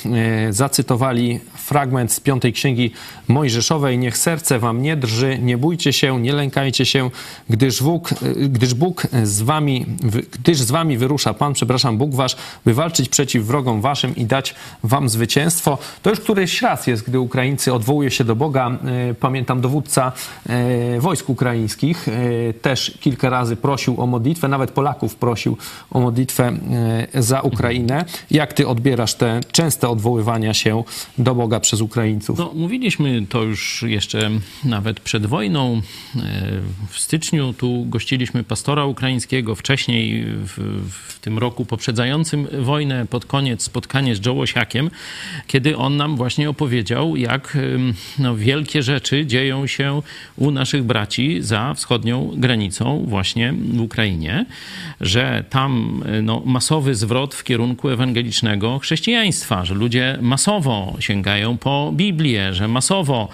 e, zacytowali fragment z piątej księgi Mojżeszowej. Niech serce wam nie drży, nie bójcie się, nie lękajcie się, gdyż Bóg, e, gdyż Bóg z wami, gdyż z wami wyrusza Pan, przepraszam, Bóg wasz, by walczyć przeciw wrogom waszym i dać wam zwycięstwo. To już któryś raz jest, gdy Ukraińcy odwołuje się do Boga. Pamiętam dowódca wojsk ukraińskich, też kilka razy prosił o modlitwę, nawet Polaków prosił o modlitwę e, za Ukrainę. Jak ty odbierasz te częste odwoływania się do Boga przez Ukraińców? No, mówiliśmy to już jeszcze nawet przed wojną. E, w styczniu tu gościliśmy pastora ukraińskiego, wcześniej w, w tym roku poprzedzającym wojnę, pod koniec spotkanie z Joe Osiakiem, kiedy on nam właśnie opowiedział, jak no, wielkie rzeczy dzieją się u naszych braci za wschodnią granicą właśnie w Ukrainie, że tam no, masowy zwrot w kierunku ewangelicznego chrześcijaństwa, że ludzie masowo sięgają po Biblię, że masowo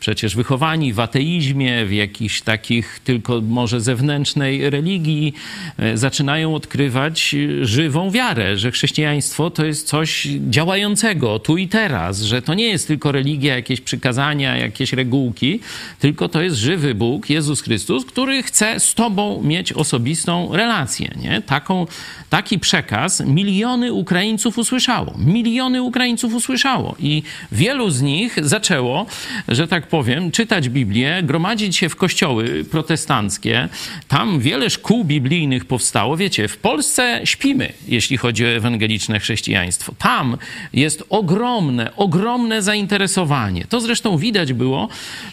przecież wychowani w ateizmie, w jakichś takich tylko może zewnętrznej religii, e, zaczynają odkrywać żywą wiarę, że chrześcijaństwo to jest coś działającego tu i teraz, że to nie jest tylko religia, jakieś przykazania, jakieś regułki, tylko to jest żywy Bóg, Jezus Chrystus, który chce z tobą mieć osobistą relację. Nie? Taką, taki przekaz miliony Ukraińców usłyszało. Miliony Ukraińców usłyszało i wielu z nich zaczęło, że tak powiem, czytać Biblię, gromadzić się w kościoły protestanckie. Tam wiele szkół biblijnych powstało. Wiecie, w Polsce śpimy, jeśli chodzi o ewangeliczne chrześcijaństwo. Tam jest ogromne, ogromne zainteresowanie. To zresztą widać było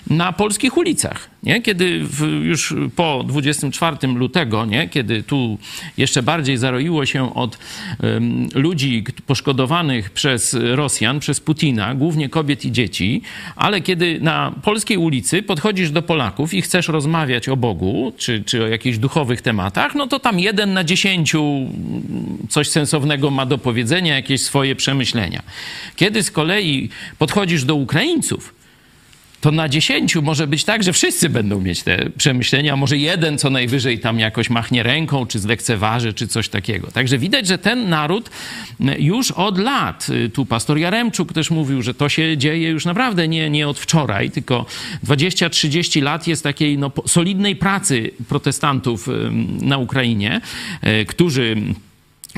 na polskich ulicach, nie? kiedy w, już po 24 lutego, nie? kiedy tu jeszcze bardziej zaroiło się od um, ludzi poszkodowanych przez Rosjan, przez Putina, głównie kobiet i dzieci, ale kiedy na polskiej ulicy podchodzisz do Polaków i chcesz rozmawiać o Bogu, czy, czy o jakichś duchowych tematach, no to tam jeden na dziesięciu coś sensownego ma do powiedzenia, jakieś swoje przemyślenia. Kiedy z kolei podchodzisz do Ukraińców, to na dziesięciu może być tak, że wszyscy będą mieć te przemyślenia, może jeden co najwyżej tam jakoś machnie ręką, czy zlekceważy, czy coś takiego. Także widać, że ten naród już od lat, tu pastor Jaremczuk też mówił, że to się dzieje już naprawdę nie, nie od wczoraj, tylko 20-30 lat jest takiej no, solidnej pracy protestantów na Ukrainie, e, którzy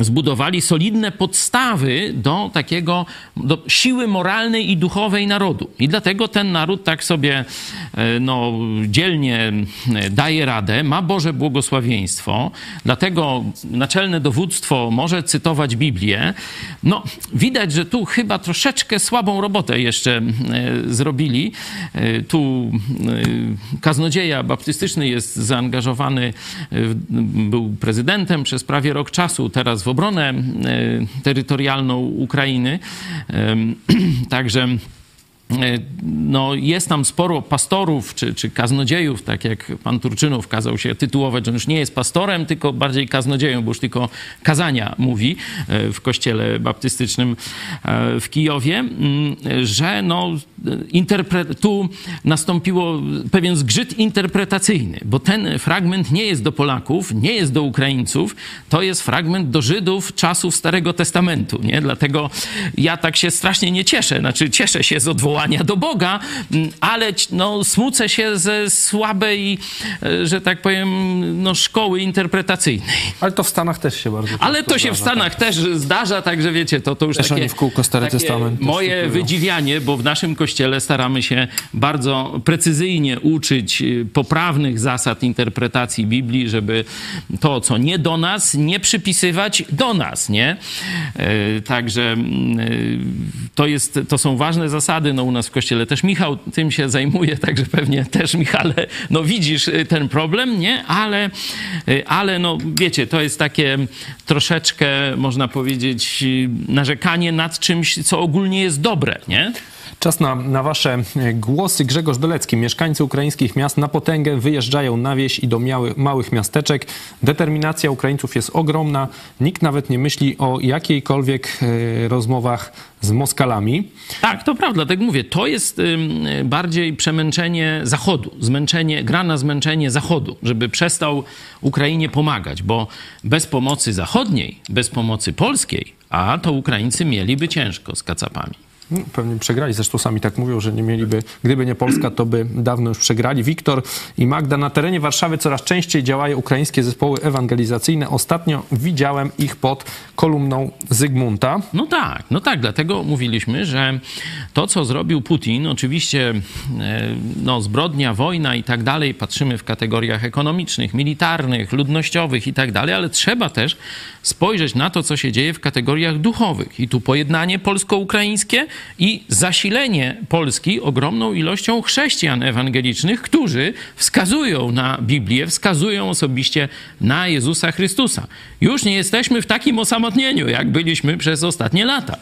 zbudowali solidne podstawy do takiego, do siły moralnej i duchowej narodu. I dlatego ten naród tak sobie e, no, dzielnie e, daje radę, ma Boże błogosławieństwo, dlatego naczelne dowództwo może cytować Biblię. No, widać, że tu chyba troszeczkę słabą robotę jeszcze e, zrobili. Tu kaznodzieja baptystyczny jest zaangażowany, był prezydentem przez prawie rok czasu, teraz w obronę e, terytorialną Ukrainy. Także no, jest tam sporo pastorów czy, czy kaznodziejów, tak jak pan Turczynów kazał się tytułować, że już nie jest pastorem, tylko bardziej kaznodzieją, bo już tylko kazania mówi e, w kościele baptystycznym e, w Kijowie, że no, tu nastąpiło pewien zgrzyt interpretacyjny, bo ten fragment nie jest do Polaków, nie jest do Ukraińców, to jest fragment do Żydów czasów Starego Testamentu, nie? Dlatego ja tak się strasznie nie cieszę, znaczy cieszę się z odwołania do Boga, ale no, smucę się ze słabej, e, że tak powiem, no, szkoły interpretacyjnej. Ale to w Stanach też się bardzo Ale to się w Stanach tak. też zdarza, także wiecie, to, to już też takie, w kółko Stary Testament moje wydziwianie, bo w naszym kościele staramy się bardzo precyzyjnie uczyć y, poprawnych zasad interpretacji Biblii, żeby to, co nie do nas, nie przypisywać do nas, nie? E, także y, to, jest, to są ważne zasady. No u nas w kościele też Michał tym się zajmuje, także pewnie też Michale, no widzisz y, ten problem, nie? Ale, ale no wiecie, to jest takie troszeczkę, można powiedzieć, narzekanie nad czymś, co ogólnie jest dobre, nie? Czas na, na wasze e, głosy. Grzegorz Dolecki. Mieszkańcy ukraińskich miast na potęgę wyjeżdżają na wieś i do miały, małych miasteczek. Determinacja Ukraińców jest ogromna. Nikt nawet nie myśli o jakiejkolwiek e, rozmowach z Moskalami. Tak, to prawda, tak mówię. To jest bardziej przemęczenie Zachodu, zmęczenie, gra na zmęczenie Zachodu, żeby przestał Ukrainie pomagać, bo bez pomocy zachodniej, bez pomocy polskiej, a to Ukraińcy mieliby ciężko z kacapami. No, pewnie przegrali, zresztą sami tak mówią, że nie mieliby, gdyby nie Polska, to by dawno już przegrali. Wiktor i Magda, na terenie Warszawy coraz częściej działają ukraińskie zespoły ewangelizacyjne. Ostatnio widziałem ich pod kolumną Zygmunta. No tak, no tak, dlatego mówiliśmy, że to, co zrobił Putin, oczywiście e, no, zbrodnia, wojna i tak dalej, patrzymy w kategoriach ekonomicznych, militarnych, ludnościowych i tak dalej, ale trzeba też spojrzeć na to, co się dzieje w kategoriach duchowych. I tu pojednanie polsko-ukraińskie i zasilenie Polski ogromną ilością chrześcijan ewangelicznych, którzy wskazują na Biblię, wskazują osobiście na Jezusa Chrystusa. Już nie jesteśmy w takim osamotnieniu, jak byliśmy przez ostatnie lata.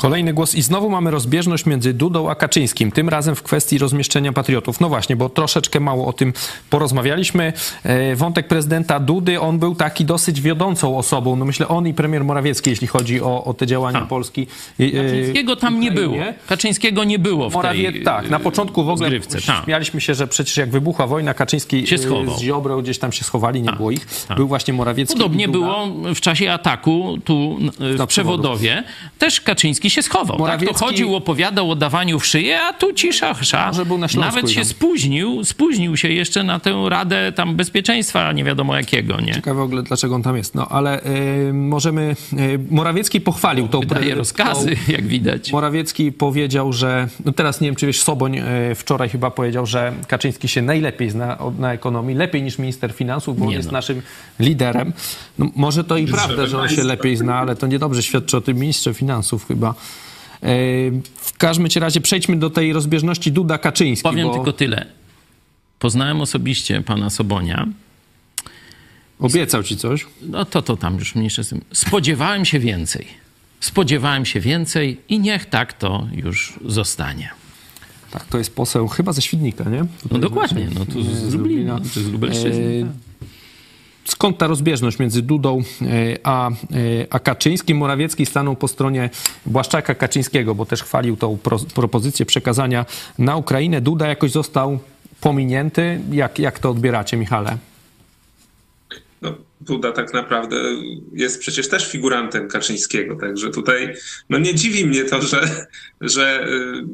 Kolejny głos i znowu mamy rozbieżność między Dudą a Kaczyńskim, tym razem w kwestii rozmieszczenia patriotów. No właśnie, bo troszeczkę mało o tym porozmawialiśmy. E, wątek prezydenta Dudy, on był taki dosyć wiodącą osobą. No myślę, on i premier Morawiecki, jeśli chodzi o, o te działania Polski. E, Kaczyńskiego tam nie było. Kaczyńskiego nie było w Morawie, tej Tak, na początku w ogóle zgrywce, śmialiśmy się, że przecież jak wybuchła wojna, Kaczyński się schował. z Ziobrą gdzieś tam się schowali, nie ta, było ich. Ta. Był właśnie Morawiecki Podobnie było w czasie ataku tu w Przewodowie. Też Kaczyński się schował. Morawiecki... Tak to chodził, opowiadał o dawaniu w szyję, a tu cisza, chrza. Może był na Nawet się spóźnił, spóźnił się jeszcze na tę Radę tam Bezpieczeństwa, nie wiadomo jakiego, nie? Ciekawe w ogóle, dlaczego on tam jest. No, ale y, możemy... Y, Morawiecki pochwalił tą... Wydaje rozkazy, tą, jak widać. Morawiecki powiedział, że... No teraz nie wiem, czy wiesz, Soboń y, wczoraj chyba powiedział, że Kaczyński się najlepiej zna na ekonomii, lepiej niż minister finansów, bo nie on jest no. naszym liderem. No, może to i prawda, że on się lepiej zna, ale to niedobrze świadczy o tym ministrze finansów chyba. W każdym razie przejdźmy do tej rozbieżności Duda-Kaczyński. Powiem bo... tylko tyle. Poznałem osobiście pana Sobonia. Obiecał ci coś? No to, to tam już mniejsze z tym. Spodziewałem się więcej. Spodziewałem się więcej i niech tak to już zostanie. Tak, to jest poseł chyba ze Świdnika, nie? Tutaj no dokładnie, no tu z, z Lublina, z Lubelszczyzny. E, skąd ta rozbieżność między Dudą e, a, e, a Kaczyńskim? Morawiecki stanął po stronie Błaszczaka Kaczyńskiego, bo też chwalił tą pro, propozycję przekazania na Ukrainę. Duda jakoś został pominięty. Jak, jak to odbieracie, Michale? No, Duda tak naprawdę jest przecież też figurantem Kaczyńskiego, także tutaj no nie dziwi mnie to, że, że,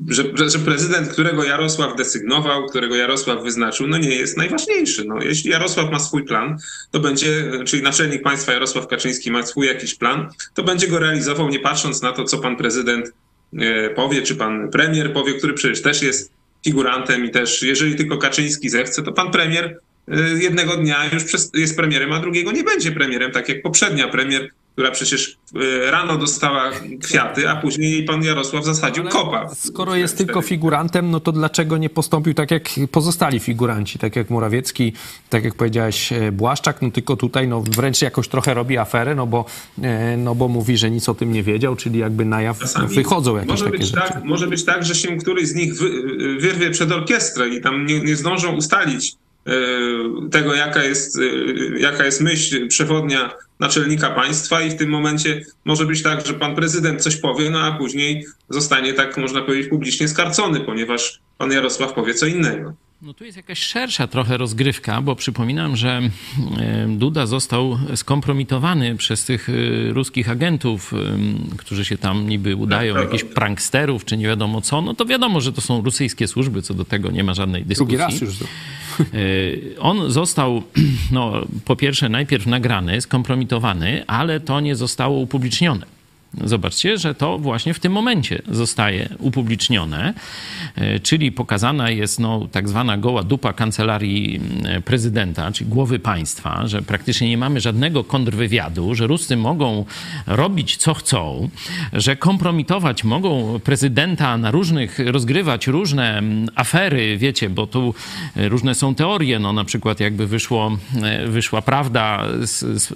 że, że prezydent, którego Jarosław desygnował, którego Jarosław wyznaczył, no nie jest najważniejszy. No, jeśli Jarosław ma swój plan, to będzie, czyli naczelnik państwa Jarosław Kaczyński ma swój jakiś plan, to będzie go realizował nie patrząc na to, co pan prezydent e, powie, czy pan premier powie, który przecież też jest figurantem i też jeżeli tylko Kaczyński zechce, to pan premier Y, jednego dnia już jest premierem, a drugiego nie będzie premierem, tak jak poprzednia premier która przecież e, rano dostała kwiaty, a później pan Jarosław zasadził Ale kopa. Skoro jest tylko figurantem, no to dlaczego nie postąpił tak jak pozostali figuranci, tak jak Morawiecki, tak jak powiedziałeś e, Błaszczak, no tylko tutaj no wręcz jakoś trochę robi aferę, no bo, e, no bo mówi, że nic o tym nie wiedział, czyli jakby na jaw Czasami wychodzą jakieś może takie być rzeczy. Tak, może być tak, że się któryś z nich wy, wyrwie przed orkiestrę i tam nie, nie zdążą ustalić tego, jaka jest, e, jaka jest myśl przewodnia naczelnika państwa i w tym momencie może być tak, że pan prezydent coś powie, no a później zostanie tak, można powiedzieć, publicznie skarcony, ponieważ pan Jarosław powie co innego. No tu jest jakaś szersza trochę rozgrywka, bo przypominam, że e, Duda został skompromitowany przez tych e, ruskich agentów, e, którzy się tam niby udają, Tak, jakichś tak. pranksterów, czy nie wiadomo co. No to wiadomo, że to są rosyjskie służby, co do tego nie ma żadnej dyskusji. Drugi raz już. On został, no, po pierwsze, najpierw nagrany, skompromitowany, ale to nie zostało upublicznione. Zobaczcie, że to właśnie w tym momencie zostaje upublicznione, e, czyli pokazana jest no, tak zwana goła dupa kancelarii e, prezydenta, czyli głowy państwa, że praktycznie nie mamy żadnego kontrwywiadu, że Ruscy mogą robić co chcą, że kompromitować mogą prezydenta na różnych, rozgrywać różne mm, afery, wiecie, bo tu e, różne są teorie, no na przykład jakby wyszło, e, wyszła prawda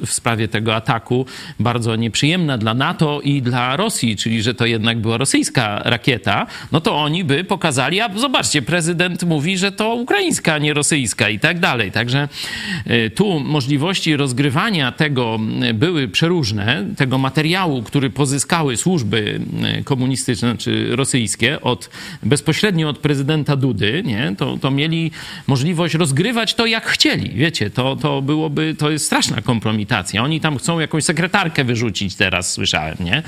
w sprawie tego ataku, bardzo nieprzyjemna dla NATO i dla Rosji, czyli że to jednak była rosyjska rakieta, no to oni by pokazali, a zobaczcie, prezydent mówi, że to ukraińska, a nie rosyjska i tak dalej. Także e, tu możliwości rozgrywania tego m, były przeróżne, tego materiału, który pozyskały służby e, komunistyczne czy rosyjskie od, bezpośrednio od prezydenta Dudy, nie? To, to mieli możliwość rozgrywać to jak chcieli. Wiecie, to, to byłoby, to jest straszna kompromitacja. Oni tam chcą jakąś sekretarkę wyrzucić teraz, słyszałem, nie? E,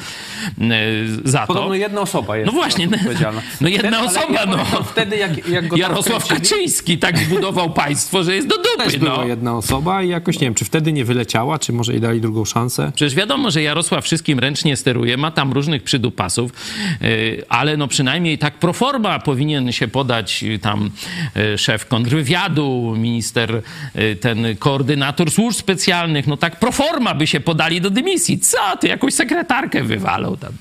Za to. Podobno jedna osoba jest No właśnie, no jedna Wtedy- osoba, no. pamiętam Wtedy jak, jak go Jarosław Kaczyński tak zbudował państwo, że jest do Też dupy, była no. jedna osoba i jakoś nie wiem, czy wtedy nie wyleciała, czy może jej dali drugą szansę. Przecież wiadomo, że Jarosław wszystkim ręcznie steruje, ma tam różnych przydupasów, yy, ale no przynajmniej tak pro forma powinien się podać yy, tam szef kontrwywiadu, minister, ten koordynator służb specjalnych, no tak pro forma by się podali do dymisji. Co, ty jakąś sekretarkę wywalał tam.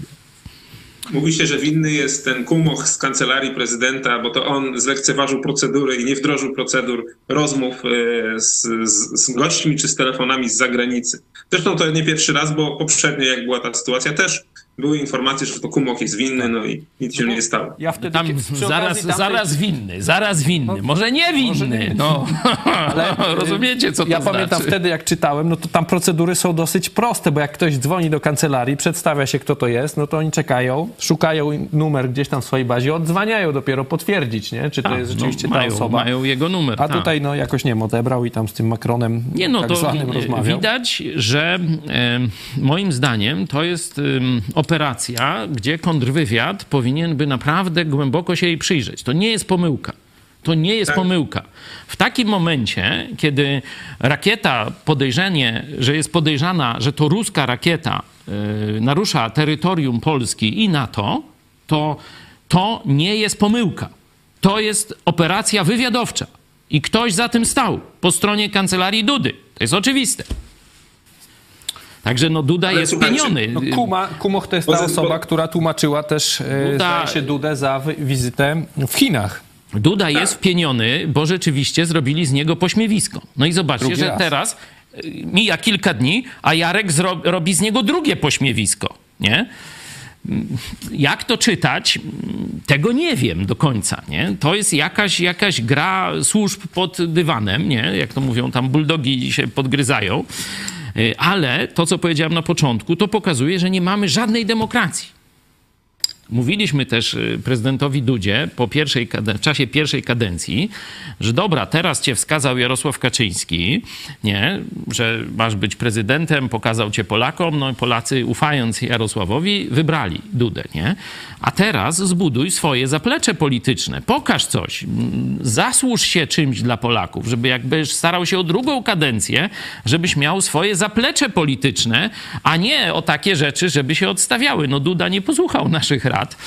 Mówi się, że winny jest ten kumoch z kancelarii prezydenta, bo to on zlekceważył procedury i nie wdrożył procedur rozmów e, z, z, z gośćmi czy z telefonami z zagranicy. Zresztą to nie pierwszy raz, bo poprzednio, jak była ta sytuacja, też były informacje, że to kumoch jest winny, no i nic się nie stało. Ja wtedy Tam zaraz, tamtej- zaraz winny, zaraz winny. Może nie winny, no. Ale rozumiecie, co to Ja znaczy? pamiętam wtedy, jak czytałem, no to tam procedury są dosyć proste, bo jak ktoś dzwoni do kancelarii, przedstawia się, kto to jest, no to oni czekają, szukają numer gdzieś tam w swojej bazie, odzwaniają dopiero potwierdzić, nie? Czy to Tak, jest rzeczywiście no, ta mają, osoba. Mają jego numer. A tak. tutaj, no jakoś nie wiem, odebrał i tam z tym Macronem Nie no, tak to zwanym wi- rozmawiał. widać, że e, moim zdaniem to jest em, operacja, gdzie kontrwywiad powinien by naprawdę głęboko się jej przyjrzeć. To nie jest pomyłka. To nie jest Tak. pomyłka. W takim momencie, kiedy rakieta, podejrzenie, że jest podejrzana, że to ruska rakieta e, narusza terytorium Polski i NATO, to to nie jest pomyłka. To jest operacja wywiadowcza. I ktoś za tym stał po stronie kancelarii Dudy. To jest oczywiste. Także no Duda Ale jest słuchajcie, pieniony. No, Kuma, Kumoch to jest ta osoba, która tłumaczyła też, e, Duda- zdaje się, Dudę za wizytę w Chinach. Duda jest wpieniony, bo rzeczywiście zrobili z niego pośmiewisko. No i zobaczcie, Drugi że raz. teraz y, mija kilka dni, a Jarek zro, robi z niego drugie pośmiewisko, nie? Jak to czytać, tego nie wiem do końca, nie? To jest jakaś, jakaś gra służb pod dywanem, nie? Jak to mówią, tam buldogi się podgryzają. Y, Ale to, co powiedziałem na początku, to pokazuje, że nie mamy żadnej demokracji. Mówiliśmy też y, prezydentowi Dudzie po pierwszej, w czasie pierwszej kadencji, że dobra, teraz cię wskazał Jarosław Kaczyński, nie, że masz być prezydentem, pokazał cię Polakom, no i Polacy ufając Jarosławowi wybrali Dudę, nie? A teraz zbuduj swoje zaplecze polityczne, pokaż coś, zasłuż się czymś dla Polaków, żeby jakbyś starał się o drugą kadencję, żebyś miał swoje zaplecze polityczne, a nie o takie rzeczy, żeby się odstawiały. No Duda nie posłuchał naszych rad lat.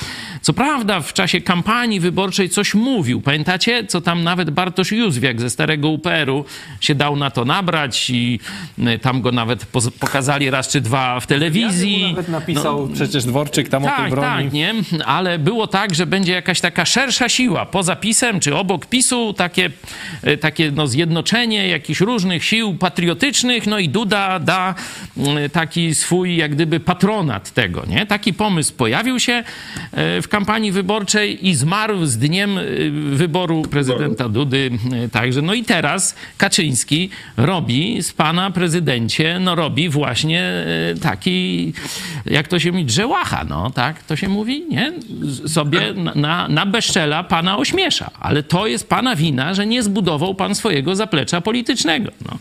Co prawda w czasie kampanii wyborczej coś mówił. Pamiętacie, co tam nawet Bartosz Józwiak ze starego UPR-u się dał na to nabrać i y, tam go nawet pokazali raz czy dwa w telewizji. Nawet napisał no, przecież Dworczyk tam tak, o tym broni. Tak, nie? Ale było tak, że będzie jakaś taka szersza siła poza PiSem czy obok PiSu, takie, y, takie no, zjednoczenie jakichś różnych sił patriotycznych, no i Duda da taki swój jak gdyby patronat tego, nie? Taki pomysł pojawił się w kampanii wyborczej i zmarł z dniem wyboru prezydenta Dudy. Także no i teraz Kaczyński robi z pana prezydencie, no robi właśnie e, taki, jak to się mówi, drzełacha, no tak to się mówi, nie? Sobie na, na bezczela pana ośmiesza. Ale to jest pana wina, że nie zbudował pan swojego zaplecza politycznego, no.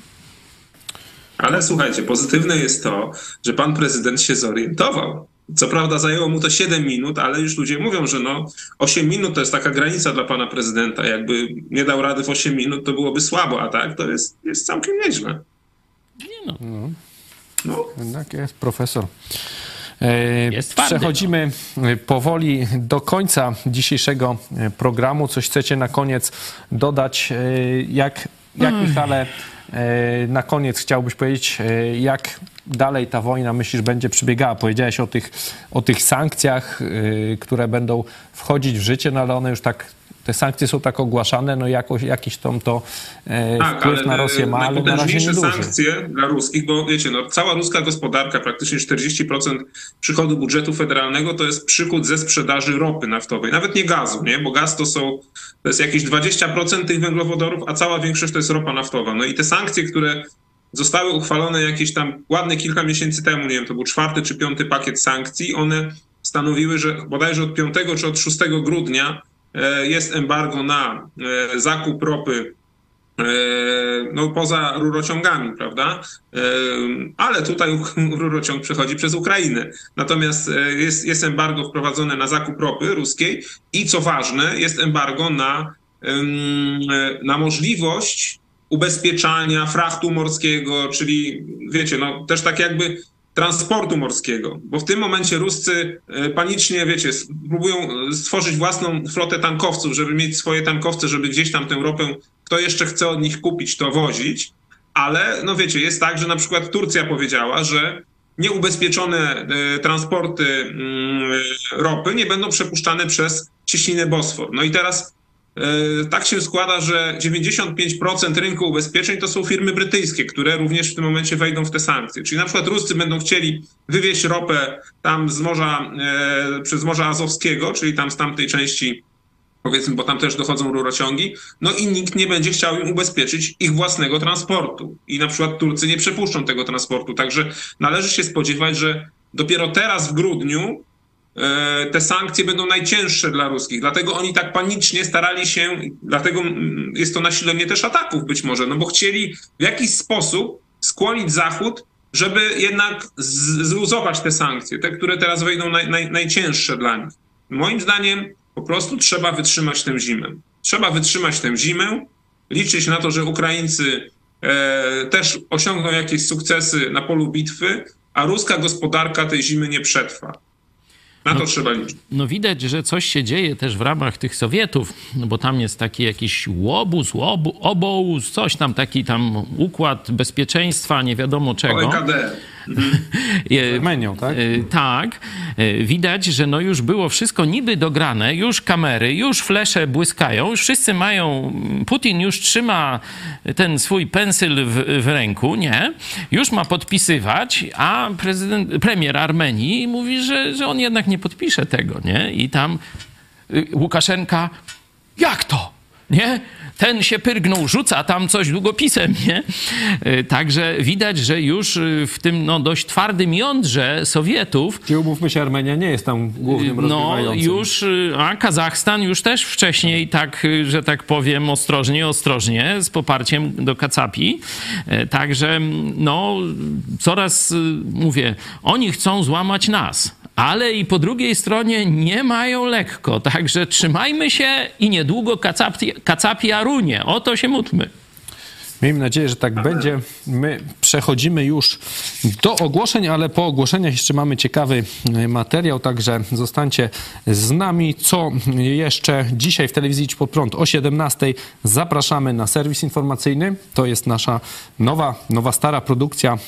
Ale słuchajcie, pozytywne jest to, że pan prezydent się zorientował. Co prawda zajęło mu to 7 minut, ale już ludzie mówią, że no 8 minut to jest taka granica dla pana prezydenta. Jakby nie dał rady w 8 minut, to byłoby słabo, a tak to jest, jest całkiem nieźle. Nie no. no. no. Jednak jest profesor. E, jest twardy, Przechodzimy no. powoli do końca dzisiejszego e, programu. Coś chcecie na koniec dodać? E, jak, jak Michale, na koniec chciałbyś powiedzieć, jak dalej ta wojna, myślisz, będzie przebiegała? Powiedziałeś o tych, o tych sankcjach, yy, które będą wchodzić w życie, no ale one już tak te sankcje są tak ogłaszane, no jakoś, jakiś tam to e, tak, wpływ na Rosję ma, ale na razie sankcje dla ruskich, bo wiecie, no, cała ruska gospodarka, praktycznie 40% przychodu budżetu federalnego to jest przychód ze sprzedaży ropy naftowej, nawet nie gazu, nie? bo gaz to są, to jest jakieś 20% tych węglowodorów, a cała większość to jest ropa naftowa. No i te sankcje, które zostały uchwalone jakieś tam ładne kilka miesięcy temu, nie wiem, to był czwarty czy piąty pakiet sankcji. One stanowiły, że bodajże od 5 czy od 6 grudnia e, jest embargo na e, zakup ropy e, no poza rurociągami, prawda? Ale tutaj rurociąg przechodzi przez Ukrainę. Natomiast jest, jest embargo wprowadzone na zakup ropy ruskiej i co ważne, jest embargo na, na możliwość ubezpieczania frachtu morskiego, czyli wiecie, no też tak jakby transportu morskiego, bo w tym momencie Ruscy e, panicznie, wiecie, próbują stworzyć własną flotę tankowców, żeby mieć swoje tankowce, żeby gdzieś tam tę ropę, kto jeszcze chce od nich kupić, to wozić, ale no wiecie, jest tak, że na przykład Turcja powiedziała, że nieubezpieczone e, transporty mm, ropy nie będą przepuszczane przez cieśninę Bosfor. No i teraz E, tak się składa, że 95% rynku ubezpieczeń to są firmy brytyjskie, które również w tym momencie wejdą w te sankcje. Czyli na przykład Ruscy będą chcieli wywieźć ropę tam z morza, e, przez Azowskiego, czyli tam z tamtej części, powiedzmy, bo tam też dochodzą rurociągi, no i nikt nie będzie chciał im ubezpieczyć ich własnego transportu. I na przykład Turcy nie przepuszczą tego transportu. Także należy się spodziewać, że dopiero teraz w grudniu E, te sankcje będą najcięższe dla ruskich. Dlatego oni tak panicznie starali się, dlatego mm, jest to nasilenie też ataków być może, no bo chcieli w jakiś sposób skłonić Zachód, żeby jednak zluzować te sankcje, te, które teraz wejdą naj, naj, najcięższe dla nich. Moim zdaniem po prostu trzeba wytrzymać tę zimę. Trzeba wytrzymać tę zimę, liczyć na to, że Ukraińcy e, też osiągną jakieś sukcesy na polu bitwy, a ruska gospodarka tej zimy nie przetrwa. Na to no, trzeba liczyć. No widać, że coś się dzieje też w ramach tych Sowietów, no bo tam jest taki jakiś łobuz, łobu, obołuz, coś tam, taki tam układ bezpieczeństwa, nie wiadomo czego. OKD. Menią, tak? E, tak. E, widać, że no już było wszystko niby dograne, już kamery, już flesze błyskają, już wszyscy mają, Putin już trzyma ten swój pensyl w, w ręku, nie? Już ma podpisywać, a prezydent, premier Armenii mówi, że, że on jednak nie podpisze tego, nie? I tam y, Łukaszenka, jak to? Nie? Ten się pyrgnął, rzuca tam coś długopisem, nie? E, także widać, że już e, w tym no, dość twardym jądrze Sowietów... Gdzie umówmy się, Armenia nie jest tam głównym No już, a Kazachstan już też wcześniej tak, że tak powiem, ostrożnie, ostrożnie, z poparciem do Kacapi. Także no coraz, mówię, oni chcą złamać nas ale i po drugiej stronie nie mają lekko. Także trzymajmy się i niedługo kacapi, kacapi arunie. O to się módlmy. Miejmy nadzieję, że tak będzie. My przechodzimy już do ogłoszeń, ale po ogłoszeniach jeszcze mamy ciekawy e, materiał, także zostańcie z nami. Co jeszcze dzisiaj w telewizji Idź Pod Prąd o 17 zapraszamy na serwis informacyjny. To jest nasza nowa, nowa stara produkcja,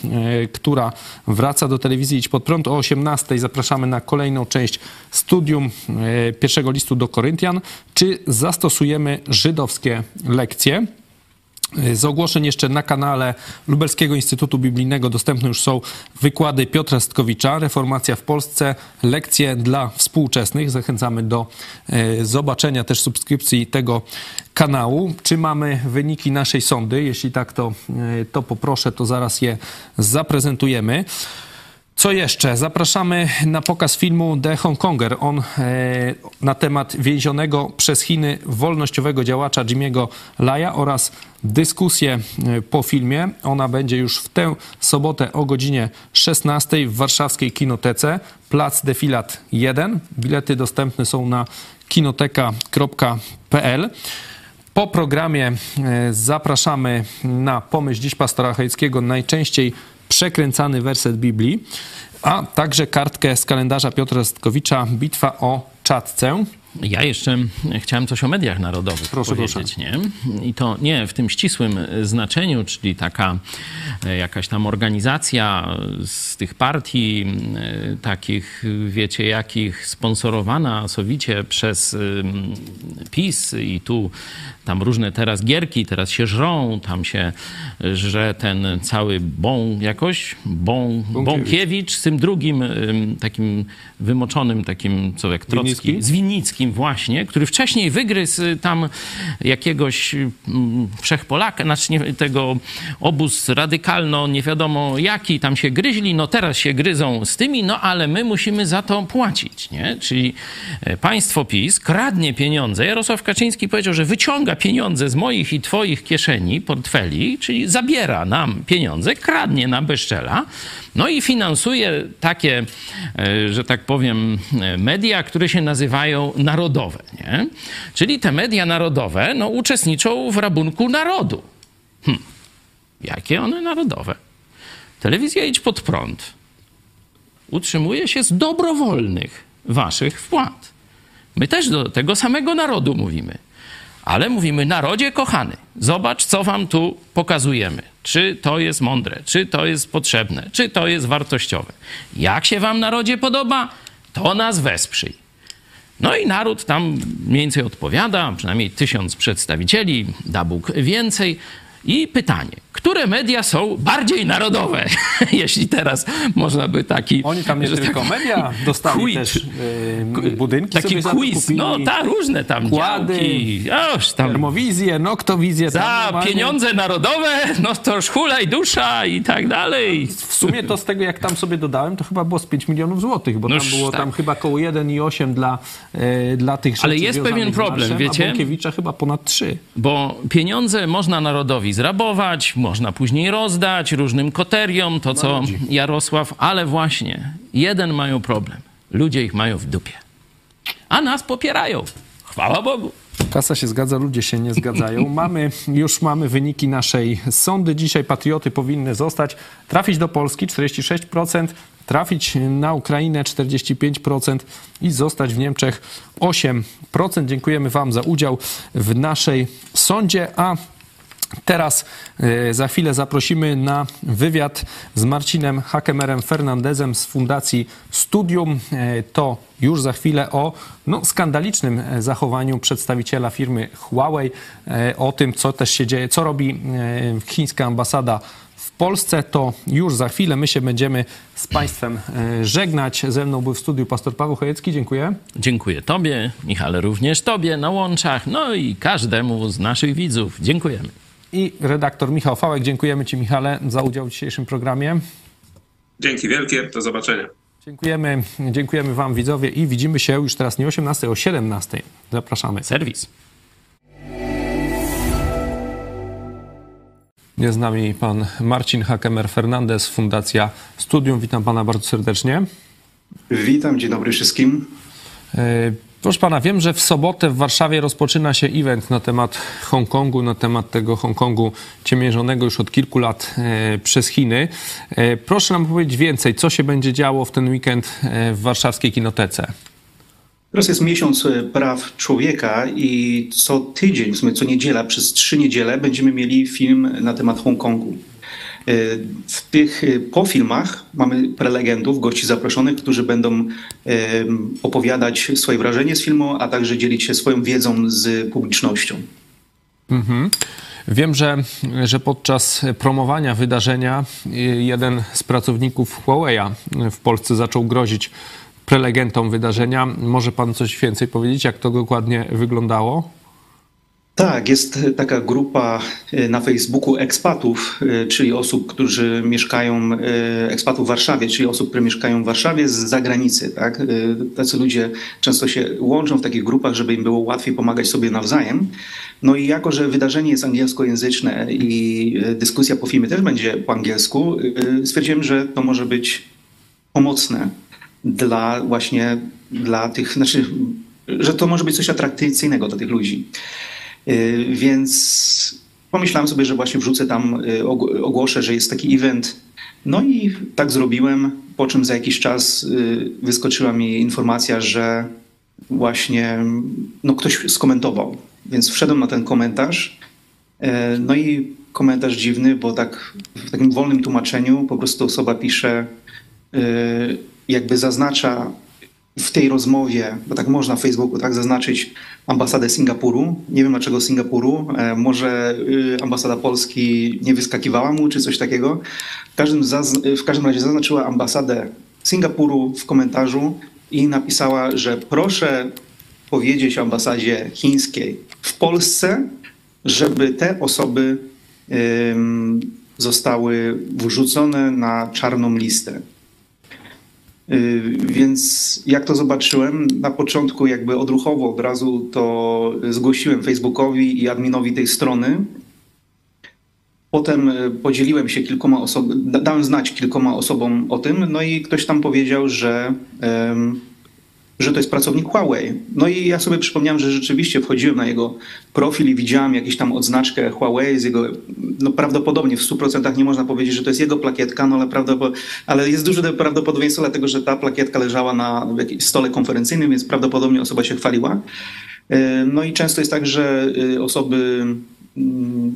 e, która wraca do telewizji Idź Pod Prąd. O 18 zapraszamy na kolejną część studium e, pierwszego listu do Koryntian. Czy zastosujemy żydowskie lekcje? Z ogłoszeń jeszcze na kanale Lubelskiego Instytutu Biblijnego dostępne już są wykłady Piotra Stkowicza, Reformacja w Polsce, lekcje dla współczesnych. Zachęcamy do e, zobaczenia też subskrypcji tego kanału. Czy mamy wyniki naszej sądy? Jeśli tak, to, e, to poproszę, to zaraz je zaprezentujemy. Co jeszcze? Zapraszamy na pokaz filmu The Hongkonger. On e, na temat więzionego przez Chiny wolnościowego działacza Jimmy'ego Laja oraz dyskusję e, po filmie. Ona będzie już w tę sobotę o godzinie 16 w warszawskiej kinotece. Plac Defilat 1. Bilety dostępne są na kinoteka.pl. Po programie e, zapraszamy na pomyśl dziś pastora Chojeckiego, najczęściej przekręcany werset Biblii, a także kartkę z kalendarza Piotra Stkowicza Bitwa o czatce. Ja jeszcze chciałem coś o mediach narodowych Proszę, powiedzieć, nie? I to nie w tym ścisłym znaczeniu, czyli taka e, jakaś tam organizacja z tych partii, e, takich wiecie jakich, sponsorowana sowicie przez PiS i tu tam różne teraz gierki, teraz się żrą, tam się żre ten cały Bąk jakoś, Bąk, Bąkiewicz z tym drugim takim wymoczonym, takim co jak Trocki, Winnicki? z Winnickim właśnie, który wcześniej wygryzł tam jakiegoś mm, wszechpolaka, znaczy tego obóz radykalno, nie wiadomo jaki, tam się gryźli, no teraz się gryzą z tymi, no ale my musimy za to płacić, nie? Czyli e, państwo PiS kradnie pieniądze. Jarosław Kaczyński powiedział, że wyciąga pieniądze z moich i twoich kieszeni, portfeli, czyli zabiera nam pieniądze, kradnie nam bezczela, no i finansuje takie, e, że tak powiem, e, media, które się nazywają narodowe. Nie? Czyli te media narodowe no, uczestniczą w rabunku narodu. Hm. Jakie one narodowe? Telewizja Idź Pod Prąd utrzymuje się z dobrowolnych waszych wpłat. My też do tego samego narodu mówimy. Ale mówimy, narodzie kochany, zobacz, co wam tu pokazujemy. Czy to jest mądre, czy to jest potrzebne, czy to jest wartościowe. Jak się wam narodzie podoba, to nas wesprzyj. No i naród tam mniej więcej odpowiada, przynajmniej tysiąc przedstawicieli, da Bóg więcej. I pytanie, które media są bardziej narodowe, jeśli teraz można by taki... Oni tam nie że tylko tak- media, dostali Quiz. też yy, budynki Taki quiz, no ta, różne tam Kłady, działki, oż tam termowizję, noktowizję. tam za normalnie. pieniądze narodowe, no to szhulaj dusza i tak dalej. W sumie to z tego, jak tam sobie dodałem, to chyba było z 5 milionów złotych, bo Noż tam było tak. tam chyba koło 1,8 dla, e, dla tych rzeczy Ale jest pewien problem, marszem, wiecie? A Bąkiewicza chyba ponad 3. Bo pieniądze można narodowi zrabować, można później rozdać różnym koteriom, to co Jarosław, ale właśnie jeden mają problem. Ludzie ich mają w dupie. A nas popierają. Chwała Bogu. Kasa się zgadza, ludzie się nie zgadzają. Mamy, już mamy wyniki naszej sądy. Dzisiaj patrioty powinny zostać, trafić do Polski 46%, trafić na Ukrainę 45% i zostać w Niemczech 8%. Dziękujemy Wam za udział w naszej sądzie, a Teraz e, za chwilę zaprosimy na wywiad z Marcinem Hakemerem Fernandezem z Fundacji Studium. E, To już za chwilę o no, skandalicznym e, zachowaniu przedstawiciela firmy Huawei, o tym, co też się dzieje, co robi chińska ambasada w Polsce. To już za chwilę my się będziemy z Państwem żegnać. Ze mną był w studiu pastor Paweł Chojecki. Dziękuję. Dziękuję Tobie, Michale, również Tobie na łączach, no i każdemu z naszych widzów. Dziękujemy. I redaktor Michał Fałek. Dziękujemy Ci, Michale, za udział w dzisiejszym programie. Dzięki wielkie, do zobaczenia. Dziękujemy, dziękujemy Wam widzowie i widzimy się już teraz nie o 18, o 17. Zapraszamy. Serwis. Jest z nami pan Marcin Hakemer Fernandez, Fundacja Studium. Witam pana bardzo serdecznie. Witam, dzień dobry wszystkim. Proszę pana, wiem, że w sobotę w Warszawie rozpoczyna się event na temat Hongkongu, na temat tego Hongkongu ciemiężonego już od kilku lat e, przez Chiny. E, proszę nam powiedzieć więcej, co się będzie działo w ten weekend e, w warszawskiej kinotece. Teraz jest miesiąc praw człowieka i co tydzień, w sumie co niedziela, przez trzy niedziele będziemy mieli film na temat Hongkongu. W tych po filmach mamy prelegentów, gości zaproszonych, którzy będą opowiadać swoje wrażenie z filmu, a także dzielić się swoją wiedzą z publicznością. Mhm. Wiem, że, że podczas promowania wydarzenia jeden z pracowników Huawei'a w Polsce zaczął grozić prelegentom wydarzenia. Może pan coś więcej powiedzieć, jak to dokładnie wyglądało? Tak, jest taka grupa e, na Facebooku ekspatów, e, czyli osób, którzy mieszkają, e, ekspatów w Warszawie, czyli osób, które mieszkają w Warszawie z zagranicy. Tak? Tacy ludzie często się łączą w takich grupach, żeby im było łatwiej pomagać sobie nawzajem. No i jako, że wydarzenie jest angielskojęzyczne i dyskusja po filmie też będzie po angielsku, stwierdziłem, że to może być pomocne dla właśnie dla tych, znaczy, że to może być coś atrakcyjnego dla tych ludzi. Y, więc pomyślałem sobie, że właśnie wrzucę tam, y, ogłoszę, że jest taki event. No i tak zrobiłem, po czym za jakiś czas y, wyskoczyła mi informacja, że właśnie no, ktoś skomentował. Więc wszedłem na ten komentarz. No i komentarz dziwny, bo tak w takim wolnym tłumaczeniu po prostu osoba pisze, jakby zaznacza w tej rozmowie, bo tak można w Facebooku tak zaznaczyć ambasadę Singapuru. Nie wiem dlaczego Singapuru. E, może y, ambasada Polski nie wyskakiwała mu, czy coś takiego. W każdym, w każdym razie zaznaczyła ambasadę Singapuru w komentarzu i napisała, że proszę powiedzieć ambasadzie chińskiej w Polsce, żeby te osoby zostały wrzucone na czarną listę. Y, więc jak to zobaczyłem, na początku jakby odruchowo od razu to zgłosiłem Facebookowi i adminowi tej strony. Potem y, podzieliłem się kilkoma osobami, dałem znać kilkoma osobom o tym, no i ktoś tam powiedział, że że to jest pracownik Huawei. No i ja sobie przypomniałem, że rzeczywiście wchodziłem na jego profil i widziałem jakąś tam odznaczkę Huawei z jego, no prawdopodobnie w 100% nie można powiedzieć, że to jest jego plakietka, no ale, ale jest duże prawdopodobieństwo dlatego, że ta plakietka leżała na stole konferencyjnym, więc prawdopodobnie osoba się chwaliła. E, no i często jest tak, że y, osoby mm,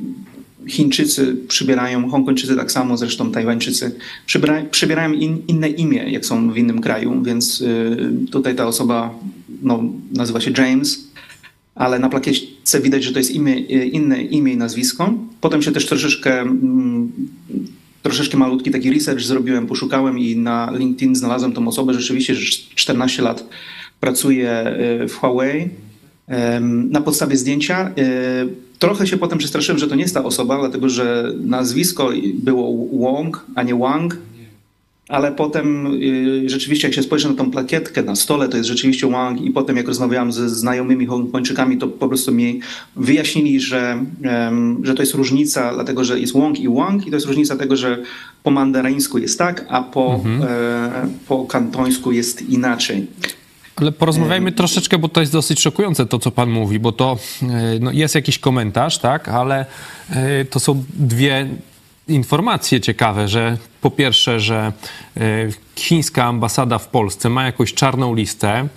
Chińczycy przybierają, Hongkończycy tak samo, zresztą Tajwańczycy, przybierają, przybierają in, inne imię, jak są w innym kraju, więc y, tutaj ta osoba no, nazywa się James, ale na plakietce widać, że to jest imię, y, inne imię i nazwisko. Potem się też troszeczkę, mm, troszeczkę malutki taki research zrobiłem, poszukałem i na LinkedIn znalazłem tą osobę, rzeczywiście, że 14 lat pracuje y, w Huawei. Na podstawie zdjęcia Trochę się potem przestraszyłem, że to nie jest ta osoba, dlatego że nazwisko było Wong, a nie Wang. Ale potem y, rzeczywiście, jak się spojrzy na tą plakietkę na stole, to jest rzeczywiście Wang. I potem, jak rozmawiałam ze znajomymi Hongkończykami, to po prostu mi wyjaśnili, że, że to jest różnica, dlatego że jest Wong i Wang, i to jest różnica tego, że po mandaryńsku jest tak, a po, mhm. e, po kantońsku jest inaczej. Ale porozmawiajmy troszeczkę, bo to jest dosyć szokujące to, co pan mówi, bo to e, no, jest jakiś komentarz, tak, ale e, to są dwie informacje ciekawe, że po pierwsze, że e, chińska ambasada w Polsce ma jakąś czarną listę,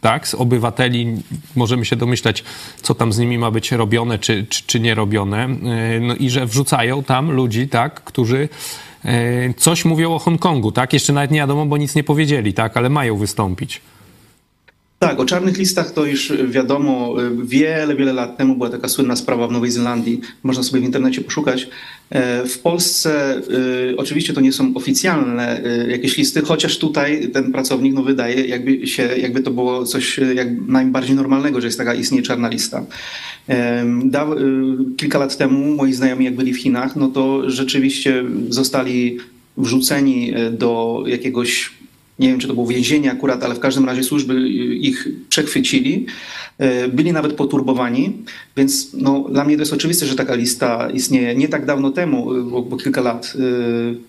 tak, z obywateli, możemy się domyślać, co tam z nimi ma być robione, czy, czy, czy nie robione, no i że wrzucają tam ludzi, tak, którzy coś mówią o Hongkongu, tak, jeszcze nawet nie wiadomo, bo nic nie powiedzieli, tak, ale mają wystąpić. Tak, o czarnych listach to już wiadomo. Wiele, wiele lat temu była taka słynna sprawa w Nowej Zelandii. Można sobie w internecie poszukać. E, w Polsce y, oczywiście to nie są oficjalne y, jakieś listy, chociaż tutaj ten pracownik no, wydaje, jakby, się, jakby to było coś jak najbardziej normalnego, że jest taka istnieje czarna lista. Kilka lat temu moi znajomi, jak byli w Chinach, no to rzeczywiście zostali wrzuceni do jakiegoś nie wiem czy to było więzienie akurat, ale w każdym razie służby ich przechwycili. Byli nawet poturbowani, więc no, dla mnie to jest oczywiste, że taka lista istnieje. Nie tak dawno temu, bo, bo kilka lat,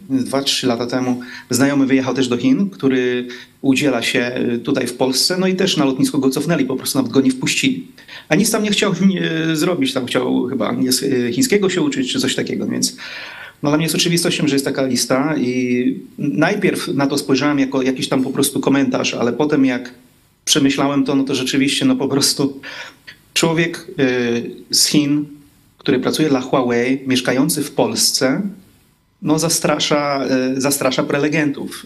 dwa, trzy lata temu, znajomy wyjechał też do Chin, który udziela się tutaj w Polsce, no i też na lotnisko go cofnęli, po prostu nawet go nie wpuścili. A nic tam nie chciał zrobić, tam chciał chyba chińskiego się uczyć, czy coś takiego, więc no dla mnie jest oczywistością, że jest taka lista i najpierw na to spojrzałem jako jakiś tam po prostu komentarz, ale potem jak przemyślałem to, no to rzeczywiście no po prostu człowiek y, z Chin, który pracuje dla Huawei, mieszkający w Polsce, no zastrasza, y, zastrasza prelegentów.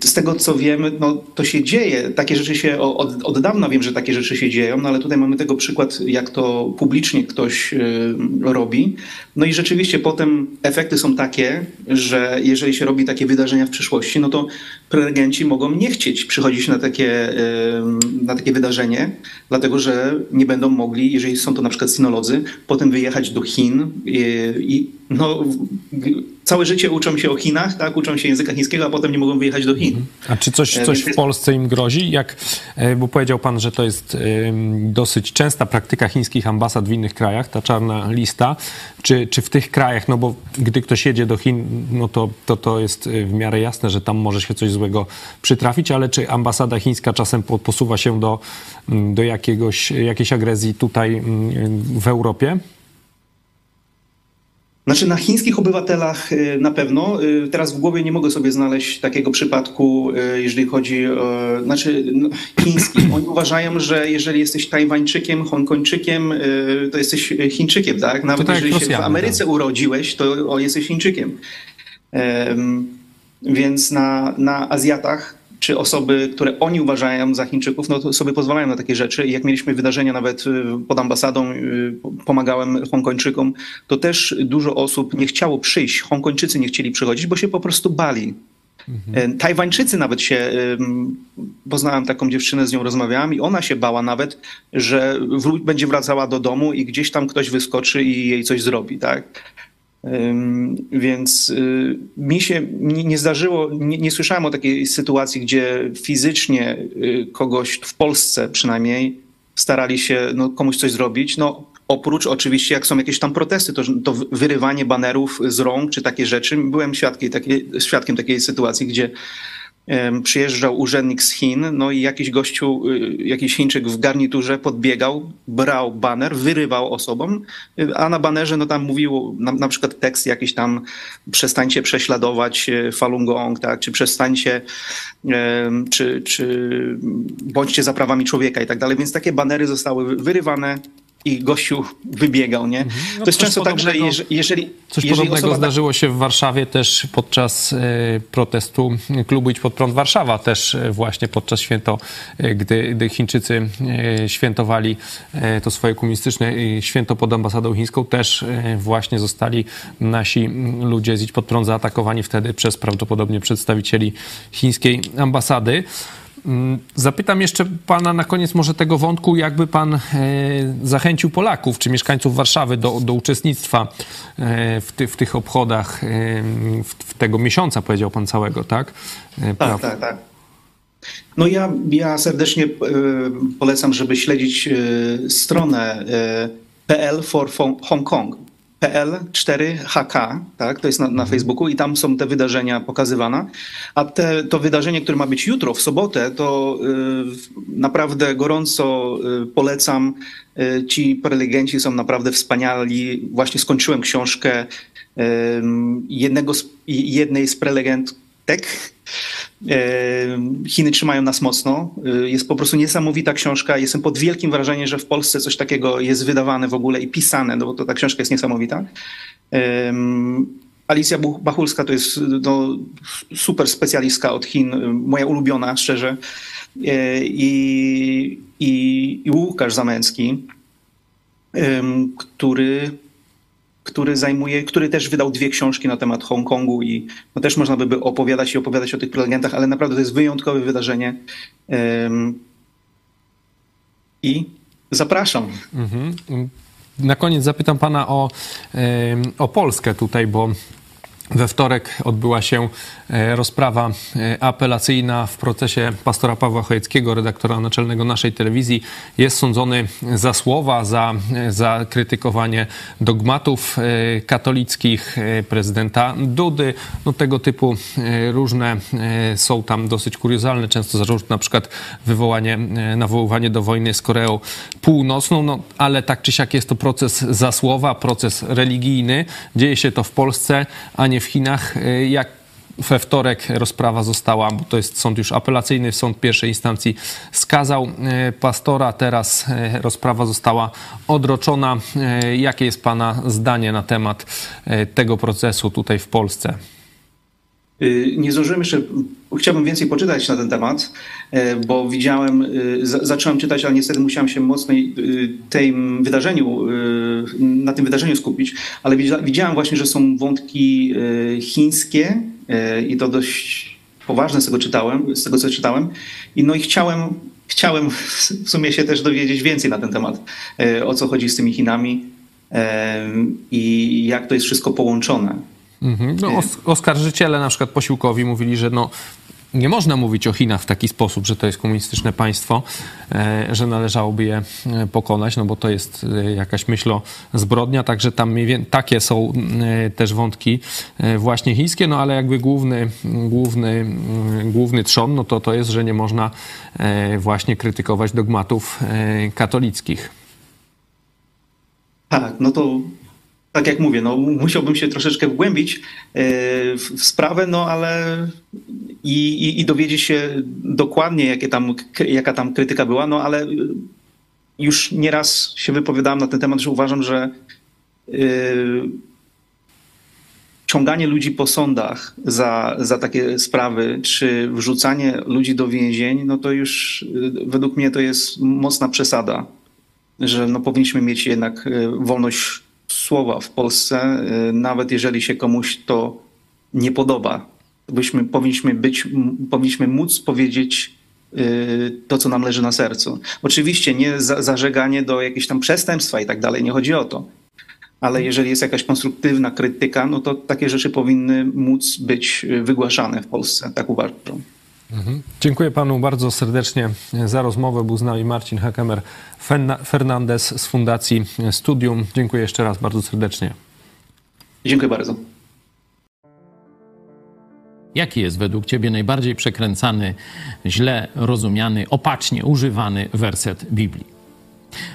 Z tego co wiemy, no, to się dzieje. Takie rzeczy się od, od dawna wiem, że takie rzeczy się dzieją, no ale tutaj mamy tego przykład, jak to publicznie ktoś y, robi. No i rzeczywiście potem efekty są takie, że jeżeli się robi takie wydarzenia w przyszłości, no to prelegenci mogą nie chcieć przychodzić na takie, na takie wydarzenie, dlatego że nie będą mogli, jeżeli są to na przykład sinolodzy, potem wyjechać do Chin i, i no, całe życie uczą się o Chinach, tak? uczą się języka chińskiego, a potem nie mogą wyjechać do Chin. Mhm. A czy coś, e, coś w Polsce im grozi? Jak, e, bo powiedział pan, że to jest dosyć częsta praktyka chińskich ambasad w innych krajach, ta czarna lista. Czy, czy w tych krajach, no bo gdy ktoś jedzie do Chin, no to, to to jest e, w miarę jasne, że tam może się coś złego przytrafić, ale czy ambasada chińska czasem posuwa się do, do jakiegoś, jakiejś agresji tutaj w Europie? Znaczy na chińskich obywatelach y, na pewno. Y, teraz w głowie nie mogę sobie znaleźć takiego przypadku, y, jeżeli chodzi o... Znaczy no, chińskich. Oni uważają, że jeżeli jesteś Tajwańczykiem, Hongkończykiem, to jesteś Chińczykiem, tak? Nawet tak jeżeli się w Ameryce tak. urodziłeś, to jesteś Chińczykiem. Więc na, na Azjatach czy osoby, które oni uważają za Chińczyków, no to sobie pozwalają na takie rzeczy. I jak mieliśmy wydarzenia nawet y, pod ambasadą, y, pomagałem Hongkończykom, to też dużo osób nie chciało przyjść. Hongkończycy nie chcieli przychodzić, bo się po prostu bali. Mhm. Tajwańczycy nawet się, poznałem taką dziewczynę, z nią rozmawiałam i ona się bała nawet, że będzie wracała do domu i gdzieś tam ktoś wyskoczy i jej coś zrobi, tak? Więc y, mi się nie zdarzyło, nie, nie, słyszałem o takiej sytuacji, gdzie fizycznie y, kogoś w Polsce przynajmniej starali się no, komuś coś zrobić. No, oprócz oczywiście, jak są jakieś tam protesty, to, to wyrywanie banerów z rąk czy takie rzeczy. Byłem świadkiem takiej, świadkiem takiej sytuacji, gdzie przyjeżdżał urzędnik z Chin, no i jakiś gościu, y, jakiś Chińczyk w garniturze podbiegał, brał baner, wyrywał osobom, y, a na banerze no tam mówił na, na przykład tekst jakiś tam przestańcie prześladować y, Falun Gong, tak, czy przestańcie, czy, czy bądźcie za prawami człowieka i tak dalej, więc takie banery zostały wyrywane, i gościu wybiegał, nie? Mhm. No to jest często tak, że jeżeli... Coś jeżeli podobnego tak- zdarzyło się w Warszawie też podczas e, protestu klubu Idź Pod Prąd Warszawa, też e, właśnie podczas święto, e, gdy, gdy Chińczycy świętowali to swoje komunistyczne święto pod ambasadą chińską, też właśnie zostali nasi ludzie z Idź Pod Prąd zaatakowani wtedy przez prawdopodobnie przedstawicieli chińskiej ambasady. Mm, zapytam jeszcze pana na koniec może tego wątku, jakby pan e, zachęcił Polaków czy mieszkańców Warszawy do, do uczestnictwa e, w, ty, w tych obchodach e, w, w, tego miesiąca, powiedział pan całego, tak? Tak, tak, tak. No ja, ja serdecznie polecam, żeby śledzić stronę PL for Hong Kong. PL4HK, tak, to jest na, na, mhm. Facebooku i tam są te wydarzenia pokazywane. A te, to wydarzenie, które ma być jutro, w sobotę, to y, naprawdę gorąco y, polecam. Y, ci prelegenci są naprawdę wspaniali. Właśnie skończyłem książkę jednego z, jednej z prelegentek Chiny trzymają nas mocno. Jest po prostu niesamowita książka. Jestem pod wielkim wrażeniem, że w Polsce coś takiego jest wydawane w ogóle i pisane, no bo to ta książka jest niesamowita. Alicja Bachulska to jest no, super specjalistka od Chin, moja ulubiona, szczerze. E, I, i, i Łukasz Zamęcki, który który zajmuje, który też wydał dwie książki na temat Hongkongu i no też można by opowiadać i opowiadać o tych prelegentach, ale naprawdę to jest wyjątkowe wydarzenie. I zapraszam. Mhm. Na koniec zapytam pana o, o Polskę tutaj, bo We wtorek odbyła się rozprawa e, apelacyjna w procesie pastora Pawła Chojeckiego, redaktora naczelnego naszej telewizji. Jest sądzony za słowa, za, e, za krytykowanie dogmatów katolickich prezydenta Dudy. No, tego typu różne są tam dosyć kuriozalne, często zarzut na przykład wywołanie, nawoływanie do wojny z Koreą Północną, no, ale tak czy siak jest to proces za słowa, proces religijny. Dzieje się to w Polsce, a nie w Chinach. Jak we wtorek rozprawa została, bo to jest sąd już apelacyjny, sąd pierwszej instancji skazał y, pastora, teraz y, rozprawa została odroczona. Jakie jest Pana zdanie na temat tego procesu tutaj w Polsce? Y, nie zdążyłem jeszcze, chciałbym więcej poczytać na ten temat, y, bo widziałem, y, zacząłem czytać, ale niestety musiałem się mocniej tym wydarzeniu, na tym wydarzeniu skupić, ale widziałem właśnie, że są wątki chińskie i to dość poważne z tego czytałem, z tego co czytałem. I no i chciałem, chciałem w sumie się też dowiedzieć więcej na ten temat, o co chodzi z tymi Chinami i jak to jest wszystko połączone. Mhm. No, os oskarżyciele na przykład posiłkowi mówili, że no, nie można mówić o Chinach w taki sposób, że to jest komunistyczne państwo, e, że należałoby je e, pokonać, no bo to jest e, jakaś myślo zbrodnia, także tam takie są też wątki właśnie chińskie, no ale jakby główny, główny, główny trzon, no to to jest, że nie można właśnie krytykować dogmatów katolickich. Tak, no to tak jak mówię, no, musiałbym się troszeczkę wgłębić e, w, sprawę, no ale i, i, i, dowiedzieć się dokładnie, jakie tam, jaka tam krytyka była, no ale już nieraz się wypowiadałem na ten temat, że uważam, że yy, ciąganie ludzi po sądach za, za takie sprawy, czy wrzucanie ludzi do więzień, no to już yy, według mnie to jest mocna przesada, że no powinniśmy mieć jednak wolność słowa w Polsce, y, nawet jeżeli się komuś to nie podoba. Byśmy, powinniśmy, być, powinniśmy móc powiedzieć y, to, co nam leży na sercu. Oczywiście nie za, zażeganie do jakiegoś tam przestępstwa i tak dalej, nie chodzi o to. Ale jeżeli jest jakaś konstruktywna krytyka, no to takie rzeczy powinny móc być y, wygłaszane w Polsce, tak uważam. Mhm. Dziękuję panu bardzo serdecznie za rozmowę. Był z nami Marcin Hakemer Fernandez z Fundacji Studium. Dziękuję jeszcze raz bardzo serdecznie. Dziękuję bardzo. Jaki jest według Ciebie najbardziej przekręcany, źle rozumiany, opacznie używany werset Biblii?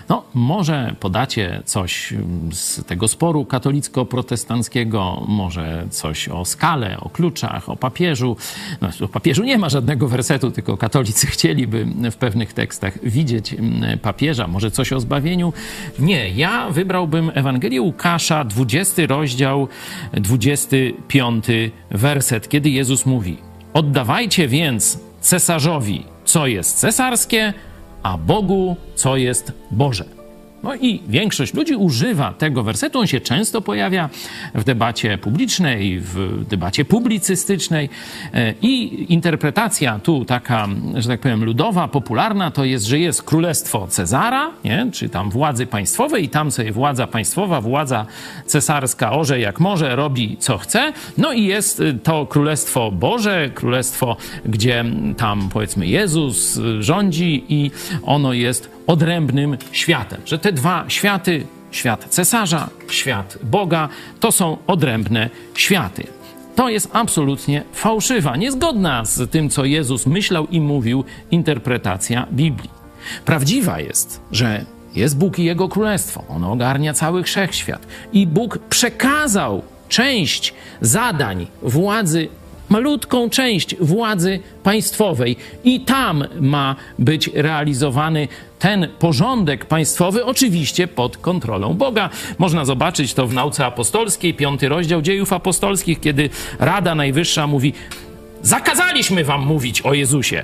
No, może podacie coś z tego sporu katolicko-protestanckiego, może coś o skale, o kluczach, o papieżu. No, o papieżu nie ma żadnego wersetu, tylko katolicy chcieliby w pewnych tekstach widzieć mm, papieża. Może coś o zbawieniu? Nie, ja wybrałbym Ewangelię Łukasza, 20 rozdział, 25 werset, kiedy Jezus mówi: Oddawajcie więc cesarzowi, co jest cesarskie, a Bogu, co jest Boże. No i większość ludzi używa tego wersetu. On się często pojawia w debacie publicznej, w debacie publicystycznej. E, I interpretacja tu taka, że tak powiem, ludowa, popularna, to jest, że jest królestwo Cezara, nie? czy tam władzy państwowej, i tam sobie władza państwowa, władza cesarska orze jak może, robi co chce. No i jest to królestwo Boże, królestwo, gdzie tam powiedzmy Jezus rządzi i ono jest odrębnym światem. Że te dwa światy, świat cesarza, świat Boga, to są odrębne światy. To jest absolutnie fałszywa, niezgodna z tym, co Jezus myślał i mówił, interpretacja Biblii. Prawdziwa jest, że jest Bóg i Jego Królestwo. Ono ogarnia cały wszechświat. I Bóg przekazał część zadań władzy malutką część władzy państwowej i tam ma być realizowany ten porządek państwowy, oczywiście pod kontrolą Boga. Można zobaczyć to w nauce apostolskiej, piąty rozdział dziejów apostolskich, kiedy Rada Najwyższa mówi: Zakazaliśmy wam mówić o Jezusie.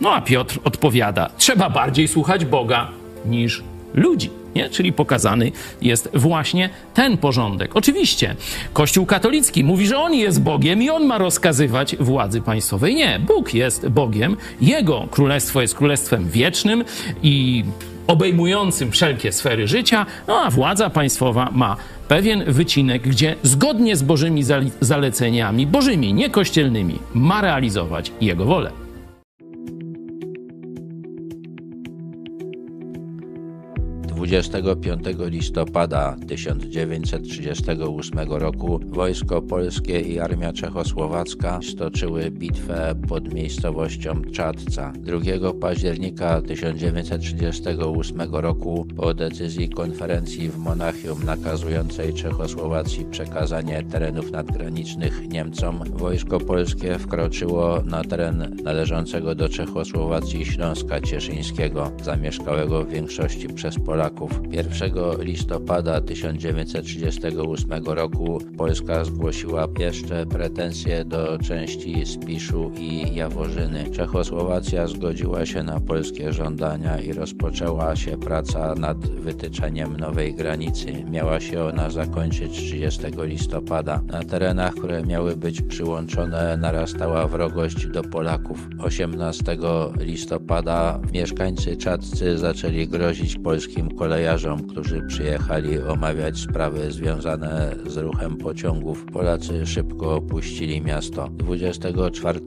No a Piotr odpowiada: Trzeba bardziej słuchać Boga niż ludzi. Nie? Czyli pokazany jest właśnie ten porządek. Oczywiście, Kościół katolicki mówi, że on jest Bogiem i on ma rozkazywać władzy państwowej. Nie, Bóg jest Bogiem, Jego królestwo jest królestwem wiecznym i obejmującym wszelkie sfery życia, no a władza państwowa ma pewien wycinek, gdzie zgodnie z Bożymi zaleceniami, Bożymi, nie kościelnymi, ma realizować Jego wolę. 25 listopada 1938 roku wojsko polskie i armia czechosłowacka stoczyły bitwę pod miejscowością Czadca. 2 października 1938 roku po decyzji konferencji w Monachium nakazującej Czechosłowacji przekazanie terenów nadgranicznych Niemcom, wojsko polskie wkroczyło na teren należącego do Czechosłowacji Śląska Cieszyńskiego, zamieszkałego w większości przez Polaków Polaków. 1 listopada 1938 roku Polska zgłosiła jeszcze pretensje do części Spiszu i Jaworzyny. Czechosłowacja zgodziła się na polskie żądania i rozpoczęła się praca nad wytyczeniem nowej granicy. Miała się ona zakończyć 30 listopada. Na terenach, które miały być przyłączone, narastała wrogość do Polaków. 18 listopada mieszkańcy Czadcy zaczęli grozić polskim kolejarzom, którzy przyjechali omawiać sprawy związane z ruchem pociągów. Polacy szybko opuścili miasto. 24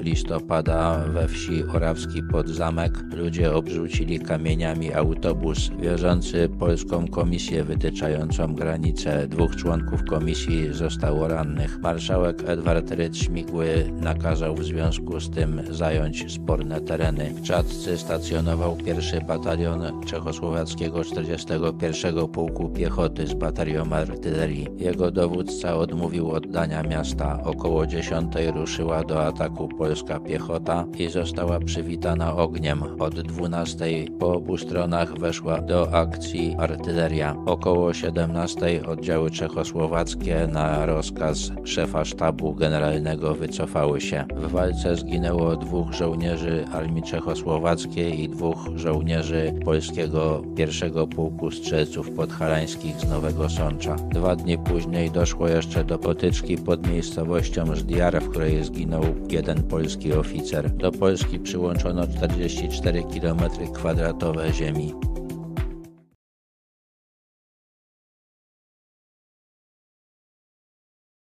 listopada we wsi Orawski pod Zamek ludzie obrzucili kamieniami autobus wiozący polską komisję wytyczającą granicę. Dwóch członków komisji zostało rannych. Marszałek Edward Ryd Śmigły nakazał w związku z tym zająć sporne tereny. W Czadcy stacjonował pierwszy batalion czechosłowackiego 41 Pułku Piechoty z batalionu artylerii. Jego dowódca odmówił oddania miasta. Około 10 ruszyła do ataku polska piechota i została przywitana ogniem. Od 12 po obu stronach weszła do akcji artyleria. Około 17 oddziały czechosłowackie na rozkaz szefa sztabu generalnego wycofały się. W walce zginęło dwóch żołnierzy armii czechosłowackiej i dwóch żołnierzy polskiego pierwszego Pułku Strzelców Podhalańskich z Nowego Sącza. Dwa dni później doszło jeszcze do potyczki pod miejscowością Żdiar, w której zginął jeden polski oficer. Do Polski przyłączono 44 km kwadratowe ziemi.